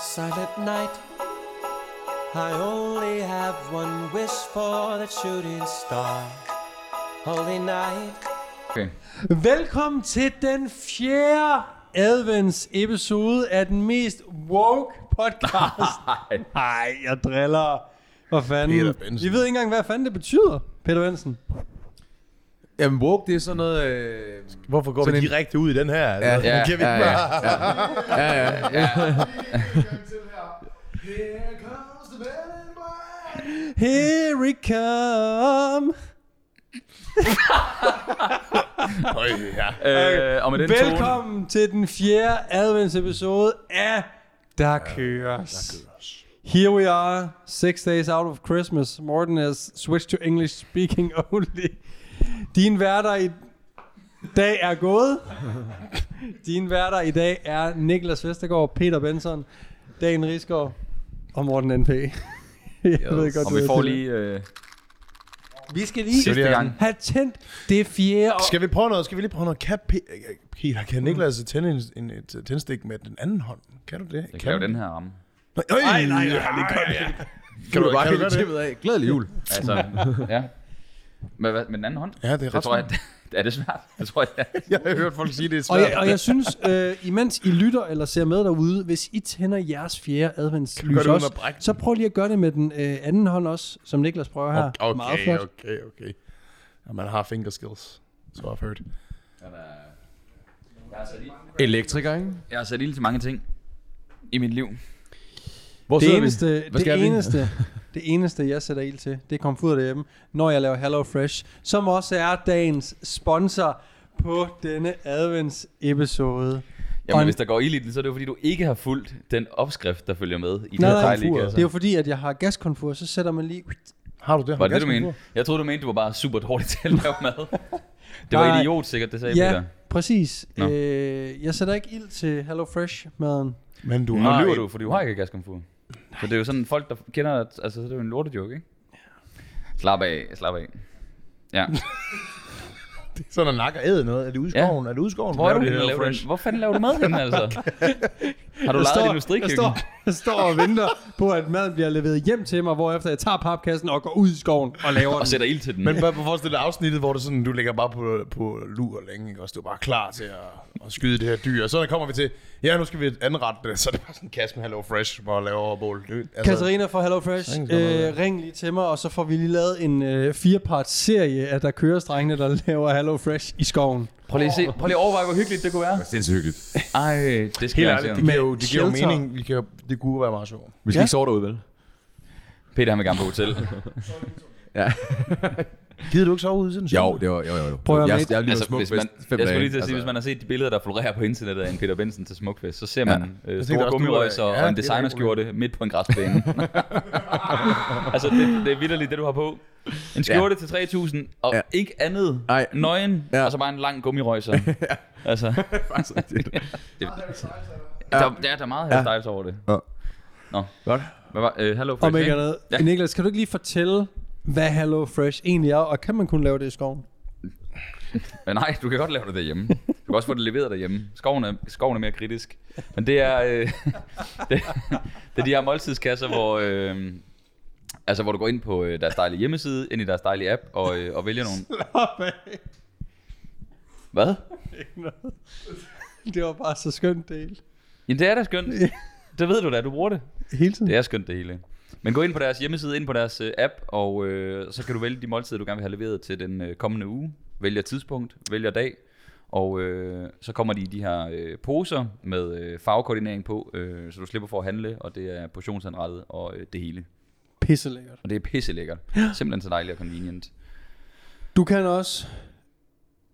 Silent night. I only have one wish for the shooting star. Holy night. Okay. Velkommen til den fjerde advents episode af den mest woke podcast. Nej, jeg driller. Hvad fanden? Peter Benson. Vi ved ikke engang, hvad fanden det betyder, Peter Benson. Jamen, woke, det er sådan noget... Øh... Hvorfor går vi en- direkte ud i den her? Altså, Ja, ja, kan vi ja, ikke ja, bare... ja, ja, ja. Here we come. Øj, ja. Øh, og med den tone, Velkommen til den fjerde advents episode af Der køres. Here we are, six days out of Christmas. Morten has switched to English speaking only. Din værter i dag er gået. Din værter i dag er Niklas Vestergaard, Peter Benson, Dan Risgaard og Morten N.P. Jeg ved godt, og vi får lige øh, Vi skal lige sidste gang. have tændt det fjerde år. Skal vi prøve noget? Skal vi lige prøve noget? Kan Pe- Peter, kan Niklas tænde en, en, et tændstik med den anden hånd? Kan du det? Jeg kan jo den her ramme. Nej, nej, nej, nej, det gør det. Kan du, bare kan du hælde gøre det? tippet af. Glædelig jul. Altså, ja. Med, hvad, med den anden hånd? Ja, det er Det ret tror jeg, er det svært? Det tror jeg. Jeg har hørt folk sige, det er Og svært. jeg, og jeg synes, øh, imens I lytter eller ser med derude, hvis I tænder jeres fjerde adventslys det også, så prøv lige at gøre det med den øh, anden hånd også, som Niklas prøver her. Okay, Meget flot. okay, okay. Ja, man har finger skills. Så I've heard. Jeg har sat ild- Elektriker, ikke? jeg har sat ild til mange ting i mit liv. Hvor Det eneste, vi? Hvad skal det, eneste, det eneste, jeg sætter ild til, det er komfur derhjemme, når jeg laver Hello Fresh, som også er dagens sponsor på denne advents episode. Jamen, hvis der går ild i den, så er det jo fordi, du ikke har fulgt den opskrift, der følger med i Nej, den nej, dejlige kasse. Det er jo fordi, at jeg har gaskomfur, så sætter man lige... Har du det? Var det det, du Har mente? Jeg troede, du mente, du var bare super dårlig til at lave mad. Det var Nej. idiot sikkert, det sagde Ja, Peter. præcis. Nå. Øh, jeg sætter ikke ild til Hello Fresh-maden. Men du har et- du, for du har ikke gaskomfur. Så det er jo sådan, folk der kender, at- altså det er jo en lortejoke, ikke? Slap af, slap af. Ja. Sådan at nakker æde noget. Er det ude i Ja. skoven? Er det ude i skoven? Hvor, er du, det laver Fresh? den? Hvor fanden laver du mad henne, altså? Har du Jeg lejet står- et industrikøkken? Jeg står, jeg står og venter på, at maden bliver leveret hjem til mig, hvorefter jeg tager papkassen og går ud i skoven og laver Og den. sætter ild til den. Men bare på forestille dig afsnittet, hvor det sådan, du ligger bare på, på lur længe, ikke? også? Du er bare klar til at, at skyde det her dyr. Og så kommer vi til, ja, nu skal vi anrette det. Så er det bare sådan en kasse med Hello Fresh, hvor jeg laver over bål. Det- Altså, Katarina fra Hello Fresh, øh, ring lige til mig, og så får vi lige lavet en øh, fireparts serie af der kører strengene, der laver Hello Fresh i skoven. Prøv lige at se, prøv lige at overveje, hvor hyggeligt det kunne være. Det er sindssygt hyggeligt. Ej, det skal Helt jeg ærligt, det giver jo, det giver jo mening. Vi kan, det kunne være meget sjovt. Vi skal Ja. ikke sove derude, vel? Peter han vil gerne på hotel. Ja. Gider du ikke sove ude siden? Jo, det var, jo, jo, jo. Prøv at jeg, jeg er lige altså, altså, smuk hvis man, fem jeg skulle lige til at sige, hvis man har set de billeder, der florerer på internettet af en Peter Benson til Smukfest, så ser man ja. øh, store gummirøjser ja, og en det er designerskjorte midt på en græsplæne. altså, det, det er vidderligt, det du har på. En skjorte ja. til 3.000, og ja. Ja. ikke andet. Nej. Nøgen, ja. Ja. og så bare en lang gummirøjser. altså, det, der, der, der er meget Ja. hairstyles over det. Ja. Nå, Godt. hvad var, øh, hello Om ikke andet. Ja. Ja. Niklas, kan du ikke lige fortælle, hvad Hello Fresh egentlig er, og kan man kun lave det i skoven? Men nej, du kan godt lave det derhjemme. Du kan også få det leveret derhjemme. Skoven er, skoven er mere kritisk. Men det er, øh, det, det er de her måltidskasser, hvor, øh, altså, hvor du går ind på øh, deres dejlige hjemmeside, ind i deres dejlige app, og, øh, og vælger nogle... Hvad? Det var bare så skønt del. Jamen, det er da skønt. Det ved du da, du bruger det. Hele tiden. Det er skønt det hele. Men gå ind på deres hjemmeside, ind på deres øh, app, og øh, så kan du vælge de måltider, du gerne vil have leveret til den øh, kommende uge. Vælger tidspunkt, vælger dag, og øh, så kommer de i de her øh, poser med øh, farvekoordinering på, øh, så du slipper for at handle, og det er portionsanrettet og øh, det hele. Pisse lækkert. Og det er pisse lækkert. Simpelthen så dejligt og convenient. Du kan også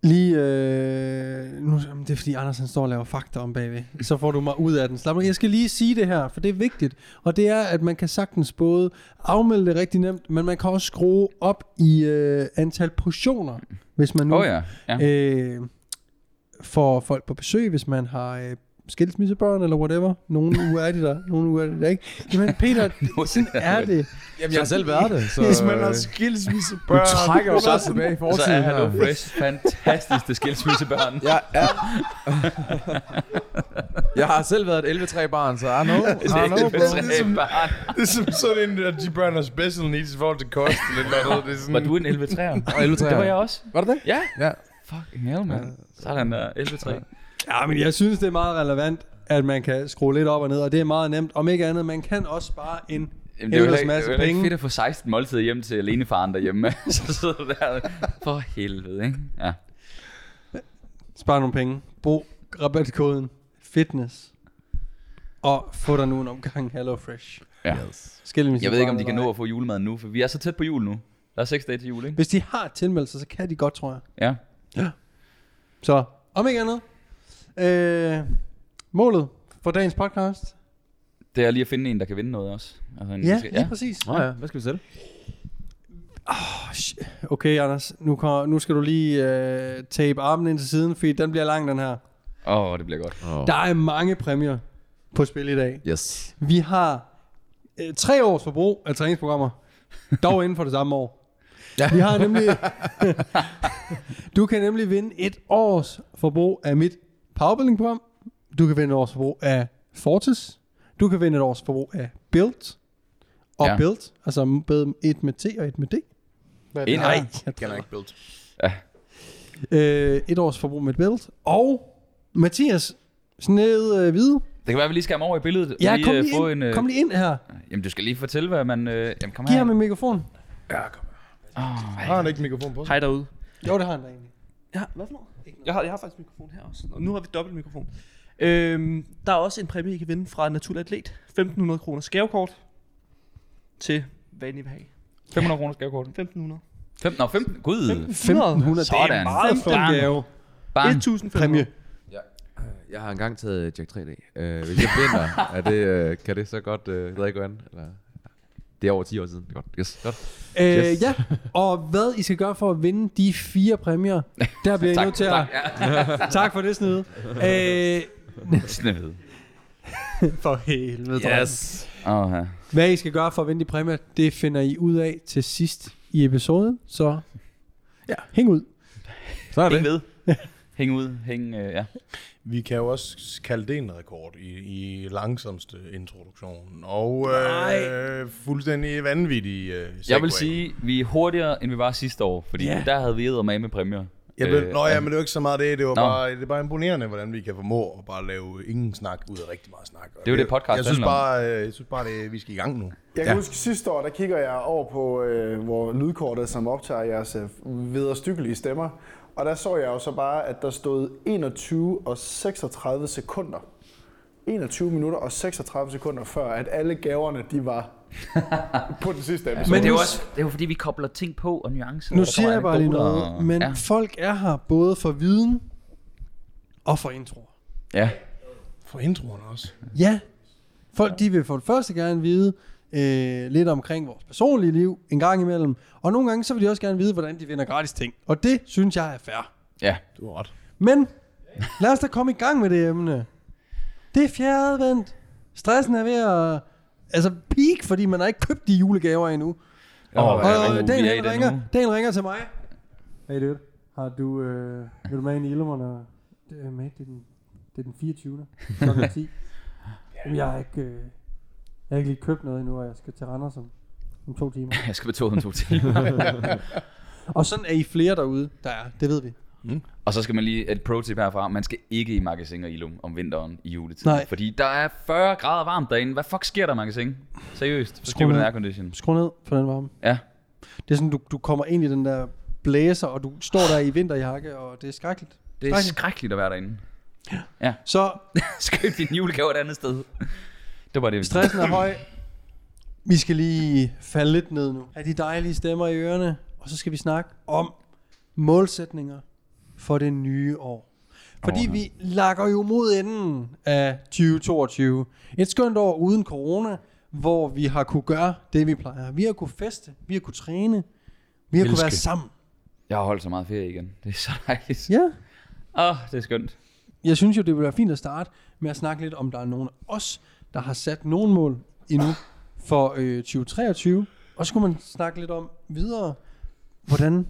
lige... Øh, nu, jamen, det er fordi Anders han står og laver fakta om bagved. Så får du mig ud af den. Slap. Jeg skal lige sige det her, for det er vigtigt. Og det er, at man kan sagtens både afmelde det rigtig nemt, men man kan også skrue op i øh, antal portioner, hvis man nu oh, ja. ja. øh, får folk på besøg, hvis man har øh, skilsmissebørn, eller whatever. Nogle uger er de der, nogle uger er de der ikke. Jamen Peter, sådan er det. Jamen, jeg har selv været det, så... Hvis man har skilsmissebørn. du trækker jo bare tilbage i Så fortiden er her. Hello Fresh fantastiske skilsmissebørn. Jeg er... jeg har selv været et 11-3 barn, så I know. I know, bro. Det er som sådan en, at de børn har special needs i forhold til kost eller noget. Det er sådan, Var du en 11 3 Og 11-3. Det var jeg også. Var det det? Ja. Ja. Fucking hell, man. Sådan der. 11 3 Ja, men jeg synes, det er meget relevant, at man kan skrue lidt op og ned, og det er meget nemt. Om ikke andet, man kan også spare en Jamen, det er jo heller ikke, det masse er penge. fedt at få 16 måltider hjem til alenefaren derhjemme. så sidder du der. For helvede, ikke? Ja. Spar nogle penge. Brug rabatkoden fitness. Og få dig nu en omgang Hello Fresh. ja. Skilsmisse Jeg ved ikke, om de kan nå at få julemaden nu, for vi er så tæt på jul nu. Der er 6 dage til jul, ikke? Hvis de har tilmeldt sig, så kan de godt, tror jeg. Ja. Så, om ikke andet. Øh, målet for dagens podcast. Det er lige at finde en, der kan vinde noget også. Altså, en, Ja, skal- lige præcis. Nå ja, hvad skal vi sælge? Okay, Anders. Nu, kom, nu skal du lige øh, tape armen ind til siden, fordi den bliver lang, den her. Åh, oh, det bliver godt. Oh. Der er mange præmier på spil i dag. Yes. Vi har øh, tre års forbrug af træningsprogrammer, dog inden for det samme år. Ja. Vi har nemlig... du kan nemlig vinde et års forbrug af mit powerbuilding-program. Du kan vinde et års forbrug af Fortis. Du kan vinde et års forbrug af Build. Og Ja. ja. Build, altså både et med T og et med D. Hvad er det? Nej, jeg Kan ikke build. øh, et års forbrug med Build. Og Mathias Sned øh, Hvide. Det kan være, at vi lige skal have ham over i billedet. og Ja, kom øh, lige, få ind, en, øh, kom lige ind her. Jamen, du skal lige fortælle, hvad man... Øh, jamen, kom Giv her. ham en mikrofon. Ja, kom. Oh, Har han ikke mikrofon på sig? Hej derude. Jo, det har han da egentlig. Ja, hvad for noget? Jeg har, jeg har faktisk mikrofon her også, og nu har vi dobbelt mikrofon. Øhm, der er også en præmie, I kan vinde fra Naturlig Atlet. 1500 kroner skævekort til, hvad I vil have. 500 kroner skævkort. 1500. 15, nå, 15. Gud. 1500, det er Sådan. meget flot gave. Bang. 1500. Præmie. Jeg har engang taget Jack 3D. Uh, hvis jeg vinder, er det, uh, kan det så godt uh, drikke an? Eller? Det er over 10 år siden. Godt. Yes, godt. Øh, Yes. Ja, og hvad I skal gøre for at vinde de fire præmier, der bliver I Tak, nødt til at... tak. Ja. Tak for det, Snede. Øh, Sneved. for helvede, Yes. Åh, ja. Hvad I skal gøre for at vinde de præmier, det finder I ud af til sidst i episoden. Så ja, hæng ud. Så er Hæng det. ved. Hæng ud. Hæng, øh, ja. Vi kan jo også kalde det en rekord i, i langsomste introduktion. Og øh, fuldstændig vanvittig øh, Jeg vil sige, vi er hurtigere, end vi var sidste år. Fordi Ja. der havde vi æder med med præmier. Jeg ved, Øh, nå ja, men det er jo ikke så meget det. Det, var bare, det er bare imponerende, hvordan vi kan formå at bare lave ingen snak ud af rigtig meget snak. Og Det er jo det, podcast jeg synes handler om. bare, øh, jeg synes bare, det, vi skal i gang nu. Jeg kan ja. huske sidste år, der kigger jeg over på øh, hvor lydkortet, som optager jeres øh, vederstykkelige stemmer. Og der så jeg jo så bare, at der stod 21 og 36 sekunder. 21 minutter og 36 sekunder før, at alle gaverne, de var på den sidste episode. Men det er jo også det er jo fordi, vi kobler ting på og nuancer. Nu siger jeg bare lige noget, og- men Ja. folk er her både for viden og for intro. ja. For introen også. Ja, folk de vil for det første gerne vide øh, lidt omkring vores personlige liv en gang imellem, og nogle gange så vil de også gerne vide, hvordan de vinder gratis ting. Og det synes jeg er fair. Ja. Du har ret. Men lad os da komme i gang med det emne. Det er fjerde advent. Stressen er ved at altså peak, fordi man har ikke købt de julegaver endnu. Åh, Og ja, øh, Daniel er ringer. Daniel ringer til mig. Hey dude, har du, øh, vil du med ind i Ilmerne? Det er med, det er den, det er den 24. Klokken 10. Jamen, jeg har ikke, øh, jeg har ikke lige købt noget endnu, og jeg skal til Randers om, om to timer. Jeg skal betale en to timer. Og sådan er I flere derude, der er. Det ved vi. og så skal man lige et pro tip herfra. Man skal ikke i magasin og ilum om vinteren i juletid. Nej. Fordi der er 40 grader varmt derinde. Hvad fuck sker der i magasin? Seriøst. Så på den ned. aircondition. Skru ned for den varme. Ja. Det er sådan, du, du kommer ind i den der blæser, og du står der i vinterjakke, og det er skrækkeligt. Det er Skrækkeligt. skrækkeligt at være derinde. Så Skøb din julegave et andet sted. Det var det. stressen er høj. Vi skal lige falde lidt ned nu. Af de dejlige stemmer i ørerne. Og så skal vi snakke om målsætninger for det nye år. Fordi vi lakker jo mod enden af 2022. Et skønt år uden corona, hvor vi har kunne gøre det, vi plejer. Vi har kunne feste, vi har kunne træne, vi har kunne Elske. være sammen. Jeg har holdt så meget ferie igen. Det er så dejligt. Ja, Åh, oh, det er skønt. jeg synes jo, det ville være fint at starte med at snakke lidt om, der er nogen af os, der har sat nogle mål endnu for øh, 2023. Og så kunne man snakke lidt om videre, hvordan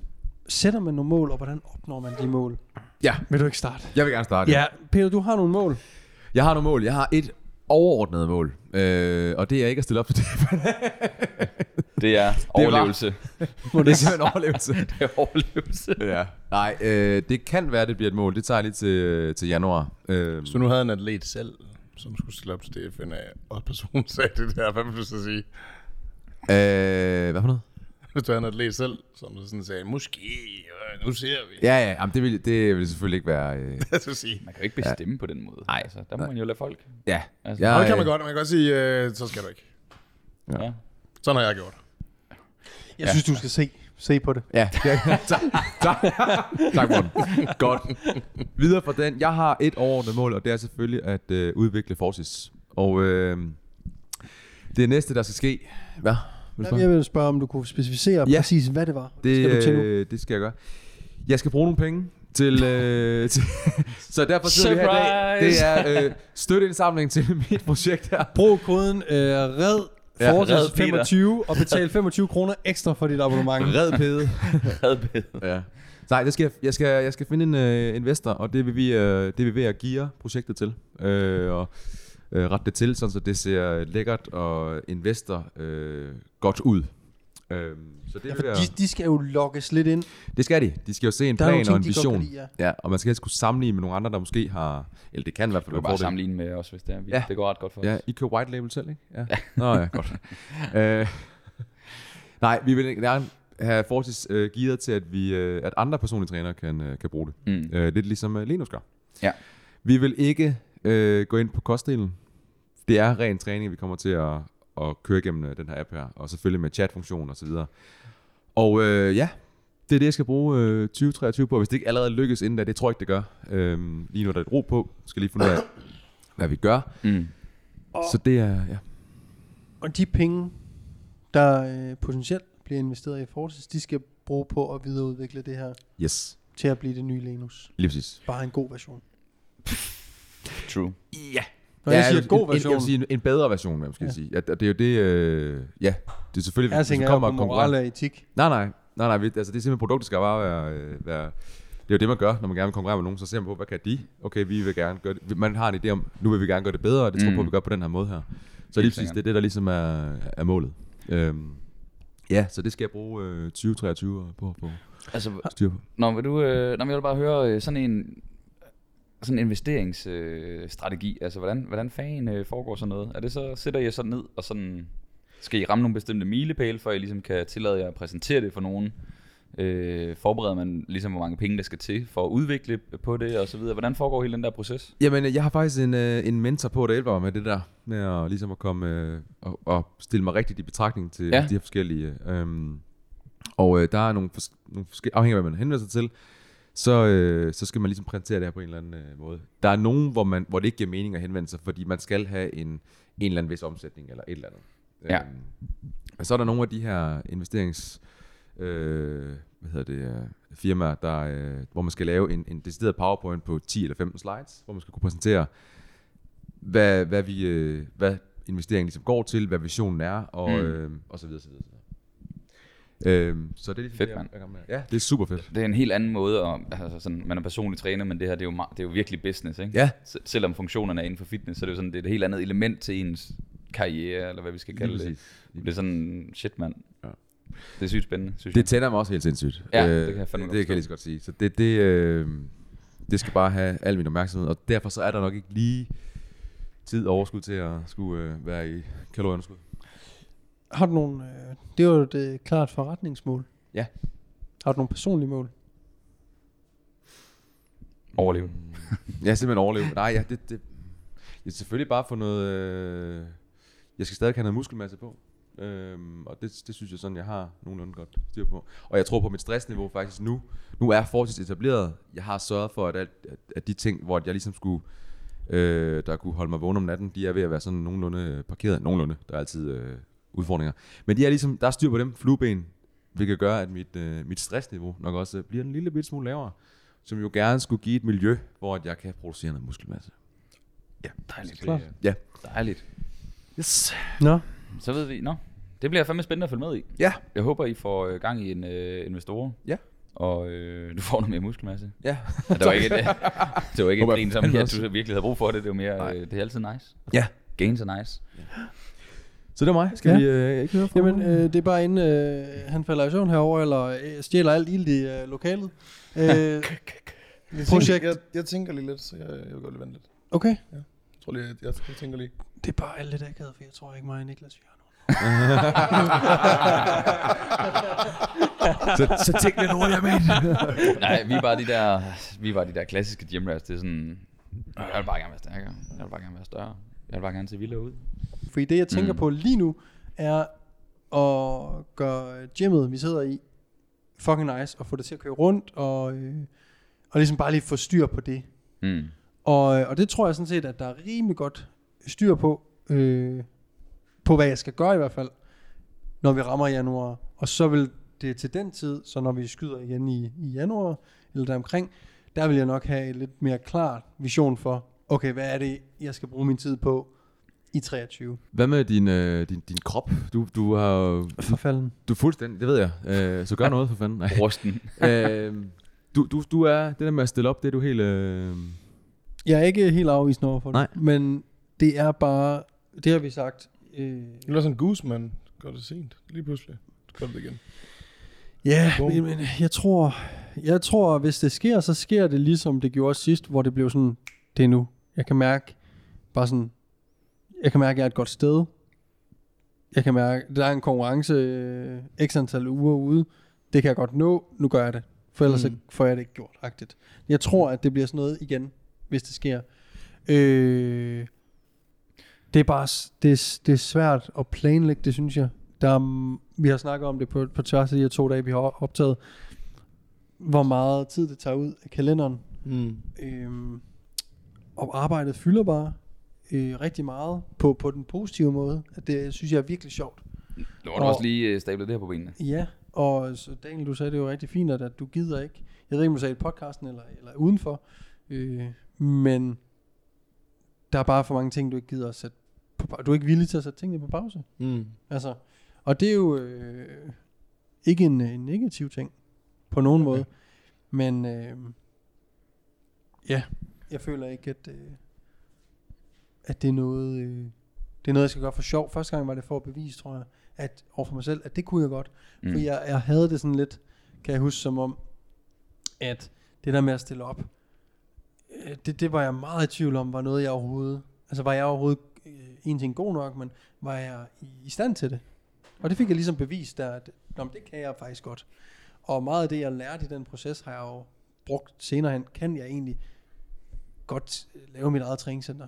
sætter man nogle mål, og hvordan opnår man de mål. Ja, Vil du ikke starte? jeg vil gerne starte. Ja, Peter, du har nogle mål. Jeg har nogle mål. Jeg har et overordnet mål. Øh, og det er ikke at stille op til det. Det er overlevelse. det er simpelthen overlevelse. Det er overlevelse. ja. Nej, øh, det kan være, det bliver et mål. Det tager jeg lige til, til januar. Øh, du nu havde en atlet selv, som skulle stille op til DFN, og personen sagde det der, hvad vil du så sige? øh, hvad for noget? Hvis du havde en atlet selv, som sådan sagde, måske, øh, nu ser vi. Ja, ja, jamen, det, vil, det vil selvfølgelig ikke være... Øh, skal sige? Man kan jo ikke bestemme ja. på den måde. Nej. Altså, der må man jo lade folk. ja. Altså, Ja, det kan man godt, man kan godt sige, øh, så skal du ikke. Ja. Sådan har jeg gjort. Jeg ja. synes, du skal se, se på det. Ja, tak. tak. tak Morten. Godt. Videre fra den. Jeg har et overordnet mål, og det er selvfølgelig at øh, udvikle Forsis. Og øh, det næste, der skal ske... Hvad? Vil du spørge? jeg vil spørge, om du kunne specificere Ja. ja. præcis, hvad det var. Det, skal du til nu? øh, det skal jeg gøre. Jeg skal bruge nogle penge til... Øh, til så derfor sidder vi her i dag. Det er øh, støtteindsamling til mit projekt her. Brug koden øh, RED Ja, Red Peter. 25 og betal 25 kroner ekstra for dit abonnement. Red pede. Redbed. Ja. Nej, det skal, jeg- jeg, skal, jeg skal finde en øh, investor, og det vil vi, øh, det vil vi at geare projektet til. Øh, og øh, rette det til, sådan så det ser lækkert og investor øh, godt ud. Øh, så det, Ja, ja, for de, de skal jo lokkes lidt ind. det skal de. De skal jo se en Der er plan nogle og en ting, vision. lide, ja. ja, og man skal helst kunne sammenligne med nogle andre, der måske har... Eller det kan i hvert fald være bare sammenligne med os, hvis det er. Vi, Ja. Det går ret godt for os. Ja, I køber white label selv, ikke? Ja. Nå ja, godt. øh, nej, vi vil gerne have Fortis øh, gearet til, at, vi, øh, at andre personlige trænere kan, øh, kan bruge det. Mm. Øh, lidt ligesom øh, Linus gør. Ja. Vi vil ikke øh, gå ind på kostdelen. Det er ren træning, vi kommer til at, at køre igennem øh, den her app her. Og selvfølgelig med chatfunktion og så videre. Og øh, ja, det er det, jeg skal bruge øh, 2023 på. Hvis det ikke allerede lykkes inden da, det tror jeg ikke, det gør. Øh, lige nu er der et ro på. Skal lige finde ud af, hvad vi gør. Mm. Så det er, ja. Og de penge, der øh, potentielt bliver investeret i Forces, de skal bruge på at videreudvikle det her Yes, til at blive det nye Lenus. lige præcis. Bare en god version. True. Ja. Når jeg siger en, god version, En, jeg vil sige en, en bedre version, man skal Ja. ja. sige. Ja, det er jo det, øh, ja, det er selvfølgelig, jeg tænker kommer på og konkurrerer. moral og etik. Nej, nej, nej, nej, vi, altså det er simpelthen produktet skal bare være, øh, være, det er jo det, man gør, når man gerne vil konkurrere med nogen, så ser man på, hvad kan de? Okay, vi vil gerne gøre det. Man har en idé om, nu vil vi gerne gøre det bedre, og det tror jeg på, Mm. vi gør på den her måde her. Så lige præcis, det er det, der ligesom er, er målet. Øhm, ja, så det skal jeg bruge øh, 2023 på få Altså, styr på. Nå, vil du, øh, nå, jeg vil bare høre øh, sådan en sådan en investeringsstrategi. Øh, altså, hvordan, hvordan fanden øh, foregår sådan noget? Er det så, sætter I sådan ned, og sådan, skal I ramme nogle bestemte milepæle, for I ligesom kan tillade jer at præsentere det for nogen? Øh, forbereder man ligesom, hvor mange penge der skal til for at udvikle på det, og så videre? Hvordan foregår hele den der proces? Jamen, jeg har faktisk en, øh, en mentor på, der hjælper mig med det der, med at, ligesom at komme øh, og, og stille mig rigtigt i betragtning til Ja. de her forskellige. Øhm, og øh, der er nogle, fors- nogle forskellige, afhængig af hvad man henvender sig til, så, øh, så skal man ligesom præsentere det her på en eller anden øh, måde. Der er nogen, hvor, man, hvor det ikke giver mening at henvende sig, fordi man skal have en, en eller anden vis omsætning, eller et eller andet. Ja. Øhm, og så er der nogle af de her investerings... Øh, hvad hedder det, øh, firmaer, der, øh, hvor man skal lave en, en decideret powerpoint på 10 eller 15 slides, hvor man skal kunne præsentere, hvad, hvad, vi, øh, hvad investeringen ligesom går til, hvad visionen er, og, Mm. øh, og så videre, så videre. Så, videre. Øhm, så det er ligesom Fedt, det, jeg mand. med. Ja, det er super fedt. Det er en helt anden måde, at, altså sådan, man er personlig træner, men det her, det er jo, det er jo virkelig business, ikke? Ja. Se- selvom funktionerne er inden for fitness, så er det jo sådan, det er et helt andet element til ens karriere, eller hvad vi skal Lige kalde det. præcis. Det er sådan, shit mand. Ja. Det er sygt spændende, synes Det jeg. tænder mig også helt sindssygt. Ja, Øh, det kan jeg fandme det, godt det kan jeg lige så godt sige. Så det, det, øh, det skal bare have al min opmærksomhed, og derfor så er der nok ikke lige tid og overskud til at skulle øh, være i kalorieunderskud. Har du nogle... Øh, det er jo et øh, klart forretningsmål. Ja. Har du nogle personlige mål? Overleve. Ja, simpelthen overleve. Nej, ja, det, det, jeg selvfølgelig bare få noget... Øh, jeg skal stadig have noget muskelmasse på. Øhm, og det, det synes jeg sådan, jeg har nogenlunde godt styr på. Og jeg tror på mit stressniveau faktisk nu. Nu er Fortis etableret. Jeg har sørget for, at, alt, at, at de ting, hvor jeg ligesom skulle... Øh, der kunne holde mig vågen om natten, de er ved at være sådan nogenlunde parkeret. Nogenlunde. Der er altid øh, udfordringer. Men de er ligesom, der er styr på dem. Flueben, hvilket gør, at mit, øh, mit stressniveau nok også bliver en lille bit smule lavere. som jo gerne skulle give et miljø, hvor at jeg kan producere noget muskelmasse. Dejligt. Klart. Ja. Dejligt. Yes. Nå, Så ved vi, nå, det bliver fandme spændende at følge med i. Ja. Jeg håber, I får øh, gang i en øh, investorer. Ja. Og øh, du får noget mere muskelmasse. Ja. Ja, det var ikke, det, det var ikke jeg grin, som også. du virkelig havde brug for det. Det var mere, øh, det er altid nice. Ja. Gains er nice. Så det er mig. Skal Ja. vi øh, ikke høre fra jamen øh, det er bare inden øh, han falder i søvn herover eller øh, stjæler alt ild i øh, lokalet. Øh, projekt. Jeg, jeg tænker lige lidt, så jeg, jeg vil godt lige vente lidt. Okay. Jeg tror lige, jeg, jeg, jeg tænker lige. Det er bare lidt akavet, for jeg tror ikke mig og Niklas vi har nogen. så, så tænk lidt jeg mener. Nej, vi er bare de der, vi bare de der klassiske gym rats. Det er sådan, jeg vil bare gerne være stærkere. Jeg vil bare gerne være større. Jeg vil bare gerne se vildere ud. For det jeg tænker Mm. på lige nu er at gøre gymmet vi sidder i fucking nice og få det til at køre rundt og, øh, og ligesom bare lige få styr på det. Mm. Og, øh, og det tror jeg sådan set, at der er rimelig godt styr på, øh, på hvad jeg skal gøre i hvert fald, når vi rammer januar. Og så vil det til den tid, så når vi skyder igen i, i januar, eller deromkring, der vil jeg nok have et lidt mere klart vision for, okay, hvad er det, jeg skal bruge min tid på i 23. Hvad med din, øh, din, din krop? Du, du har jo- Forfalden. du er fuldstændig, det ved jeg. Øh, så gør noget for fanden. Nej. Rusten. øh, du, du, du er, det der med at stille op, det er du helt... Øh, Jeg er ikke helt afvisende over for det, Nej. men det er bare, det har vi sagt, øh, Det er sådan en goose, man gør det sent. Lige pludselig. Så gør det igen. Ja, men, men jeg tror, jeg tror, hvis det sker, så sker det ligesom det gjorde sidst, hvor det blev sådan, det er nu. Jeg kan mærke, bare sådan, jeg kan mærke, at jeg er et godt sted. Jeg kan mærke, der er en konkurrence, øh, x antal uger ude. Det kan jeg godt nå, nu gør jeg det. For ellers mm. Får jeg det ikke gjort, agtigt. Jeg tror, at det bliver sådan noget igen, hvis det sker. Øh, det er bare, det er, det er svært at planlægge, det synes jeg. Der er, vi har snakket om det på, på tværs af de her to dage, vi har optaget, hvor meget tid det tager ud af kalenderen. Mm. Øhm, og arbejdet fylder bare øh, rigtig meget på, på den positive måde. At det synes jeg er virkelig sjovt. Nu har du Og- også lige øh, stablet det her på benene. Ja, og så Daniel, du sagde det jo rigtig fint, at, at du gider ikke. Jeg ved ikke, om du sagde i podcasten eller, eller udenfor. Øh, men der er bare for mange ting, du ikke gider at sætte på, Du er ikke villig til at sætte tingene på pause. Mm. Altså, og det er jo øh, ikke en, en negativ ting på nogen okay. måde. Men øh, ja, jeg føler ikke, at, øh, at det er noget, øh, det er noget, jeg skal gøre for sjov. Første gang var det for at bevise, tror jeg, at overfor mig selv, at det kunne jeg godt. Mm. For jeg, jeg havde det sådan lidt, kan jeg huske, som om, at det der med at stille op, øh, det, det var jeg meget i tvivl om, var noget jeg overhovedet, altså var jeg overhovedet øh, en ting god nok, men var jeg i, i stand til det? Og det fik jeg ligesom bevist der, at Nå, det kan jeg faktisk godt. Og meget af det, jeg lærte i den proces, har jeg jo brugt senere hen, kan jeg egentlig godt øh, lave mit eget træningscenter.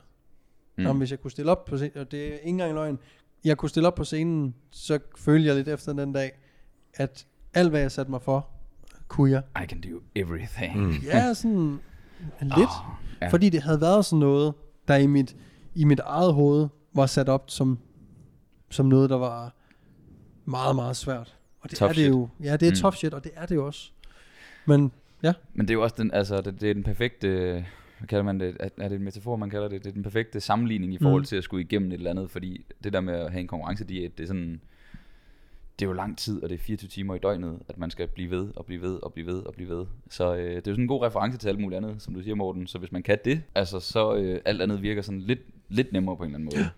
Mm. Men hvis jeg kunne stille op på scenen, og det er ikke engang løgn, jeg kunne stille op på scenen, så følte jeg lidt efter den dag, at alt hvad jeg satte mig for, kunne jeg. I can do everything. mm. Ja, sådan lidt. Ah, ja. Ja. Fordi det havde været sådan noget, der i mit, i mit eget hoved var sat op som, som noget, der var meget, meget svært. Og det Tough er det shit. jo. Ja, det er Mm. mm. tough shit, og det er det jo også. Men ja, Men det er jo også den, altså, det, det er den perfekte, hvad kalder man det, er, er det en metafor, man kalder det? Det er den perfekte sammenligning i forhold Mm. til at skulle igennem et eller andet, fordi det der med at have en konkurrencediæt, det er sådan, det er jo lang tid, og det er 24 timer i døgnet, at man skal blive ved, og blive ved, og blive ved, og blive ved. Så øh, det er jo sådan en god reference til alt muligt andet, som du siger, Morten. Så hvis man kan det, altså, så øh, alt andet virker sådan lidt, lidt nemmere på en eller anden måde.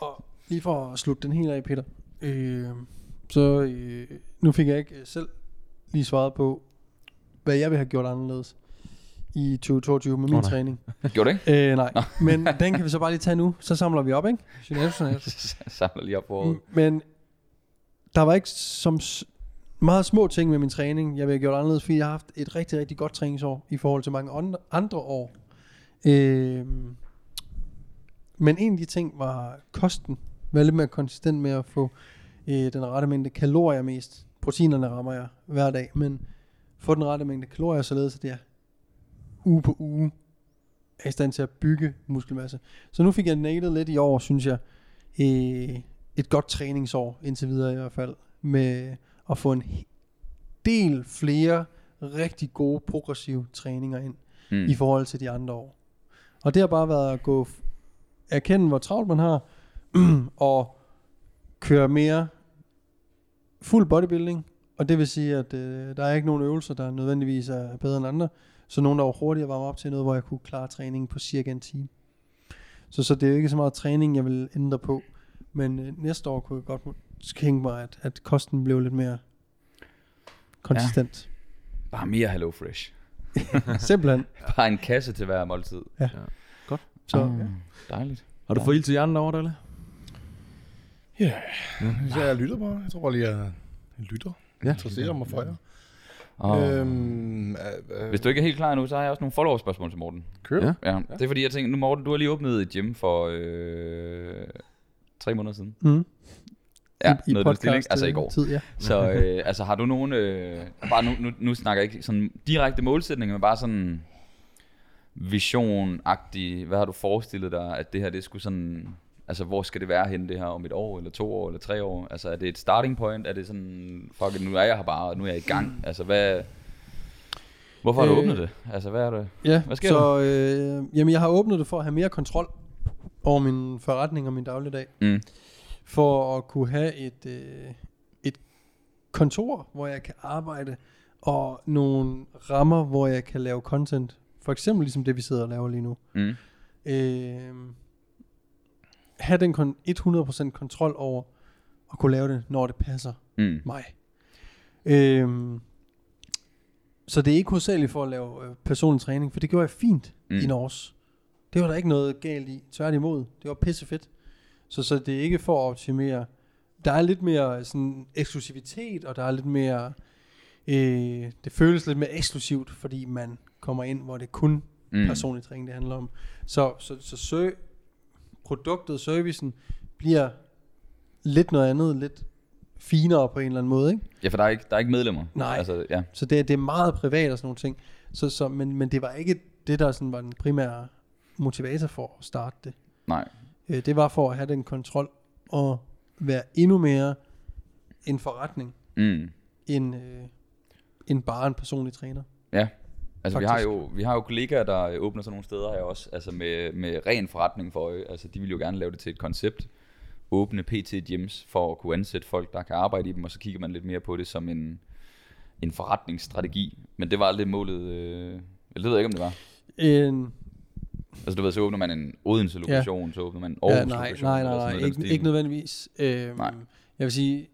og lige for at slutte den helt af, Peter. Øh, så øh, nu fik jeg ikke selv lige svaret på, hvad jeg vil have gjort anderledes i 2022 med min oh, nej. træning. Gjorde det ikke? Øh, nej, men den kan vi så bare lige tage nu. Så samler vi op, ikke? Samler lige op på. Men der var ikke som s- meget små ting med min træning, jeg vil have gjort anderledes, fordi jeg har haft et rigtig, rigtig godt træningsår i forhold til mange andre- andre år. Øhm, men en af de ting var kosten. Være lidt mere konsistent med at få øh, den rette mængde kalorier mest. Proteinerne rammer jeg hver dag, men få den rette mængde kalorier, således at jeg uge på uge er i stand til at bygge muskelmasse. Så nu fik jeg nailet lidt i år, synes jeg, øh, et godt træningsår, indtil videre i hvert fald, med at få en del flere rigtig gode progressive træninger ind Mm. i forhold til de andre år. Og det har bare været at gå erkende, hvor travlt man har, og køre mere fuld bodybuilding. Og det vil sige, at øh, der er ikke nogen øvelser, der nødvendigvis er bedre end andre. Så nogen, der var hurtigere varme op til noget, hvor jeg kunne klare træningen på cirka en time. Så, så det er jo ikke så meget træning, jeg vil ændre på. Men øh, næste år kunne jeg godt tænke mig, at, at kosten blev lidt mere konsistent. Bare mere Hello Fresh. Ja. Simpelthen. Bare en kasse til hver måltid. Så, Ah, ja. Dejligt. Har du fået ild til hjernen derovre, Dalle? Ja, så jeg lytter bare. Jeg tror lige, jeg jeg lytter. Ja. Interesserer mig for jer. Øhm, øh, øh, hvis du ikke er helt klar endnu, så har jeg også nogle follow-up-spørgsmål til Morten. du? Ja. Ja, det er fordi, jeg tænker, nu Morten, du har lige åbnet et gym for øh, tre måneder siden. Mm. Ja, I, i noget den stil, ikke? podcast, Altså i øh, går. Tid, ja. Så øh, altså har du nogen, øh, bare nu, nu, nu snakker jeg ikke sådan direkte målsætninger, men bare sådan vision-agtig, hvad har du forestillet dig, at det her, det skulle sådan, altså hvor skal det være henne det her om et år, eller to år, eller tre år? Altså er det et starting point, er det sådan, fuck nu er jeg her bare, og nu er jeg i gang, altså hvad, hvorfor har du Øh, åbnet det? Altså hvad er det? Ja, Hvad sker så øh, jamen, jeg har åbnet det for at have mere kontrol over min forretning og min dagligdag. Mm. For at kunne have et, øh, et kontor, hvor jeg kan arbejde, og nogle rammer, hvor jeg kan lave content. For eksempel ligesom det, vi sidder og laver lige nu. Mm. Øh, have den kon- 100% kontrol over at kunne lave det, når det passer Mm. mig. Øhm, så det er ikke hovedsageligt for at lave øh, personlig træning, for det gjorde jeg fint Mm. mm. i Norge. Det var der ikke noget galt i. Tværtimod, det var pissefedt. Så, så det er ikke for at optimere. Der er lidt mere sådan eksklusivitet, og der er lidt mere... Øh, det føles lidt mere eksklusivt, fordi man kommer ind, hvor det kun Mm. personlig træning, det handler om. Så, så, så søg, produktet, servicen, bliver lidt noget andet, lidt finere på en eller anden måde, ikke? Ja, for der er ikke, der er ikke medlemmer. Nej. Altså, ja. Så det, det er meget privat og sådan nogle ting. Så, så, men, men det var ikke det, der sådan var den primære motivator for at starte det. Nej. Øh, det var for at have den kontrol og være endnu mere en forretning, Mm. end, øh, end bare en personlig træner. Altså vi har, jo, vi har jo kollegaer, der øh, åbner sådan nogle steder her også, altså med, med ren forretning for øje. Altså de vil jo gerne lave det til et koncept. Åbne PT gyms for at kunne ansætte folk, der kan arbejde i dem, og så kigger man lidt mere på det som en, en forretningsstrategi. Men det var aldrig målet, øh, det ved jeg ikke, om det var. En, Altså du ved, så åbner man en Odense lokation, så åbner man en Aarhus ja, nej, nej, nej, nej, noget ikke, ikke nødvendigvis. Øh, Nej. Jeg vil sige,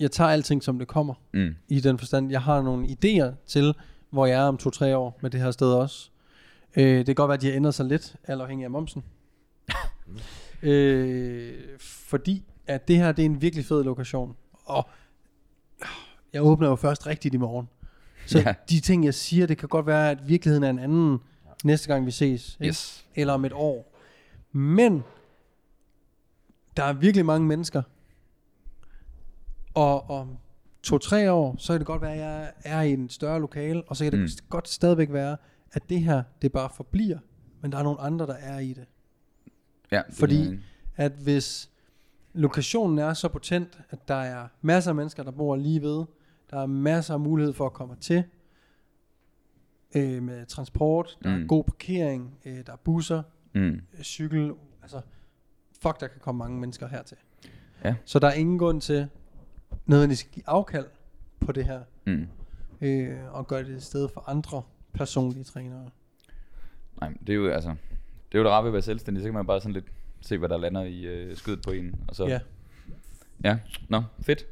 jeg tager alting, som det kommer. Mm. i den forstand. Jeg har nogle idéer til, hvor jeg er om to-tre år med det her sted også. Øh, det kan godt være, at de har ændret sig lidt, alt afhængig af momsen. øh, fordi at det her, det er en virkelig fed lokation. Og jeg åbner jo først rigtigt i morgen. Så Ja. de ting, jeg siger, det kan godt være, at virkeligheden er en anden næste gang, vi ses. Ikke? Yes. eller om et år. Men der er virkelig mange mennesker, og om to-tre år, så kan det godt være, at jeg er i en større lokale, og så kan det Mm. godt stadigvæk være, at det her, det bare forbliver, men der er nogle andre, der er i det. Ja, Fordi- det- At hvis lokationen er så potent, at der er masser af mennesker, der bor lige ved, der er masser af mulighed for at komme til, øh, med transport, der. Mm. er god parkering, øh, der er busser, Mm. øh, cykel, altså fuck, der kan komme mange mennesker hertil. Ja. Så der er ingen grund til nødvendigvis give afkald på det her, Mm. øh, og gøre det et sted for andre personlige trænere. Nej, det er jo altså, det er jo det rare ved at være selvstændig, så kan man bare sådan lidt se, hvad der lander i øh, skødet på en. Og så, Ja. ja. Nå, fedt.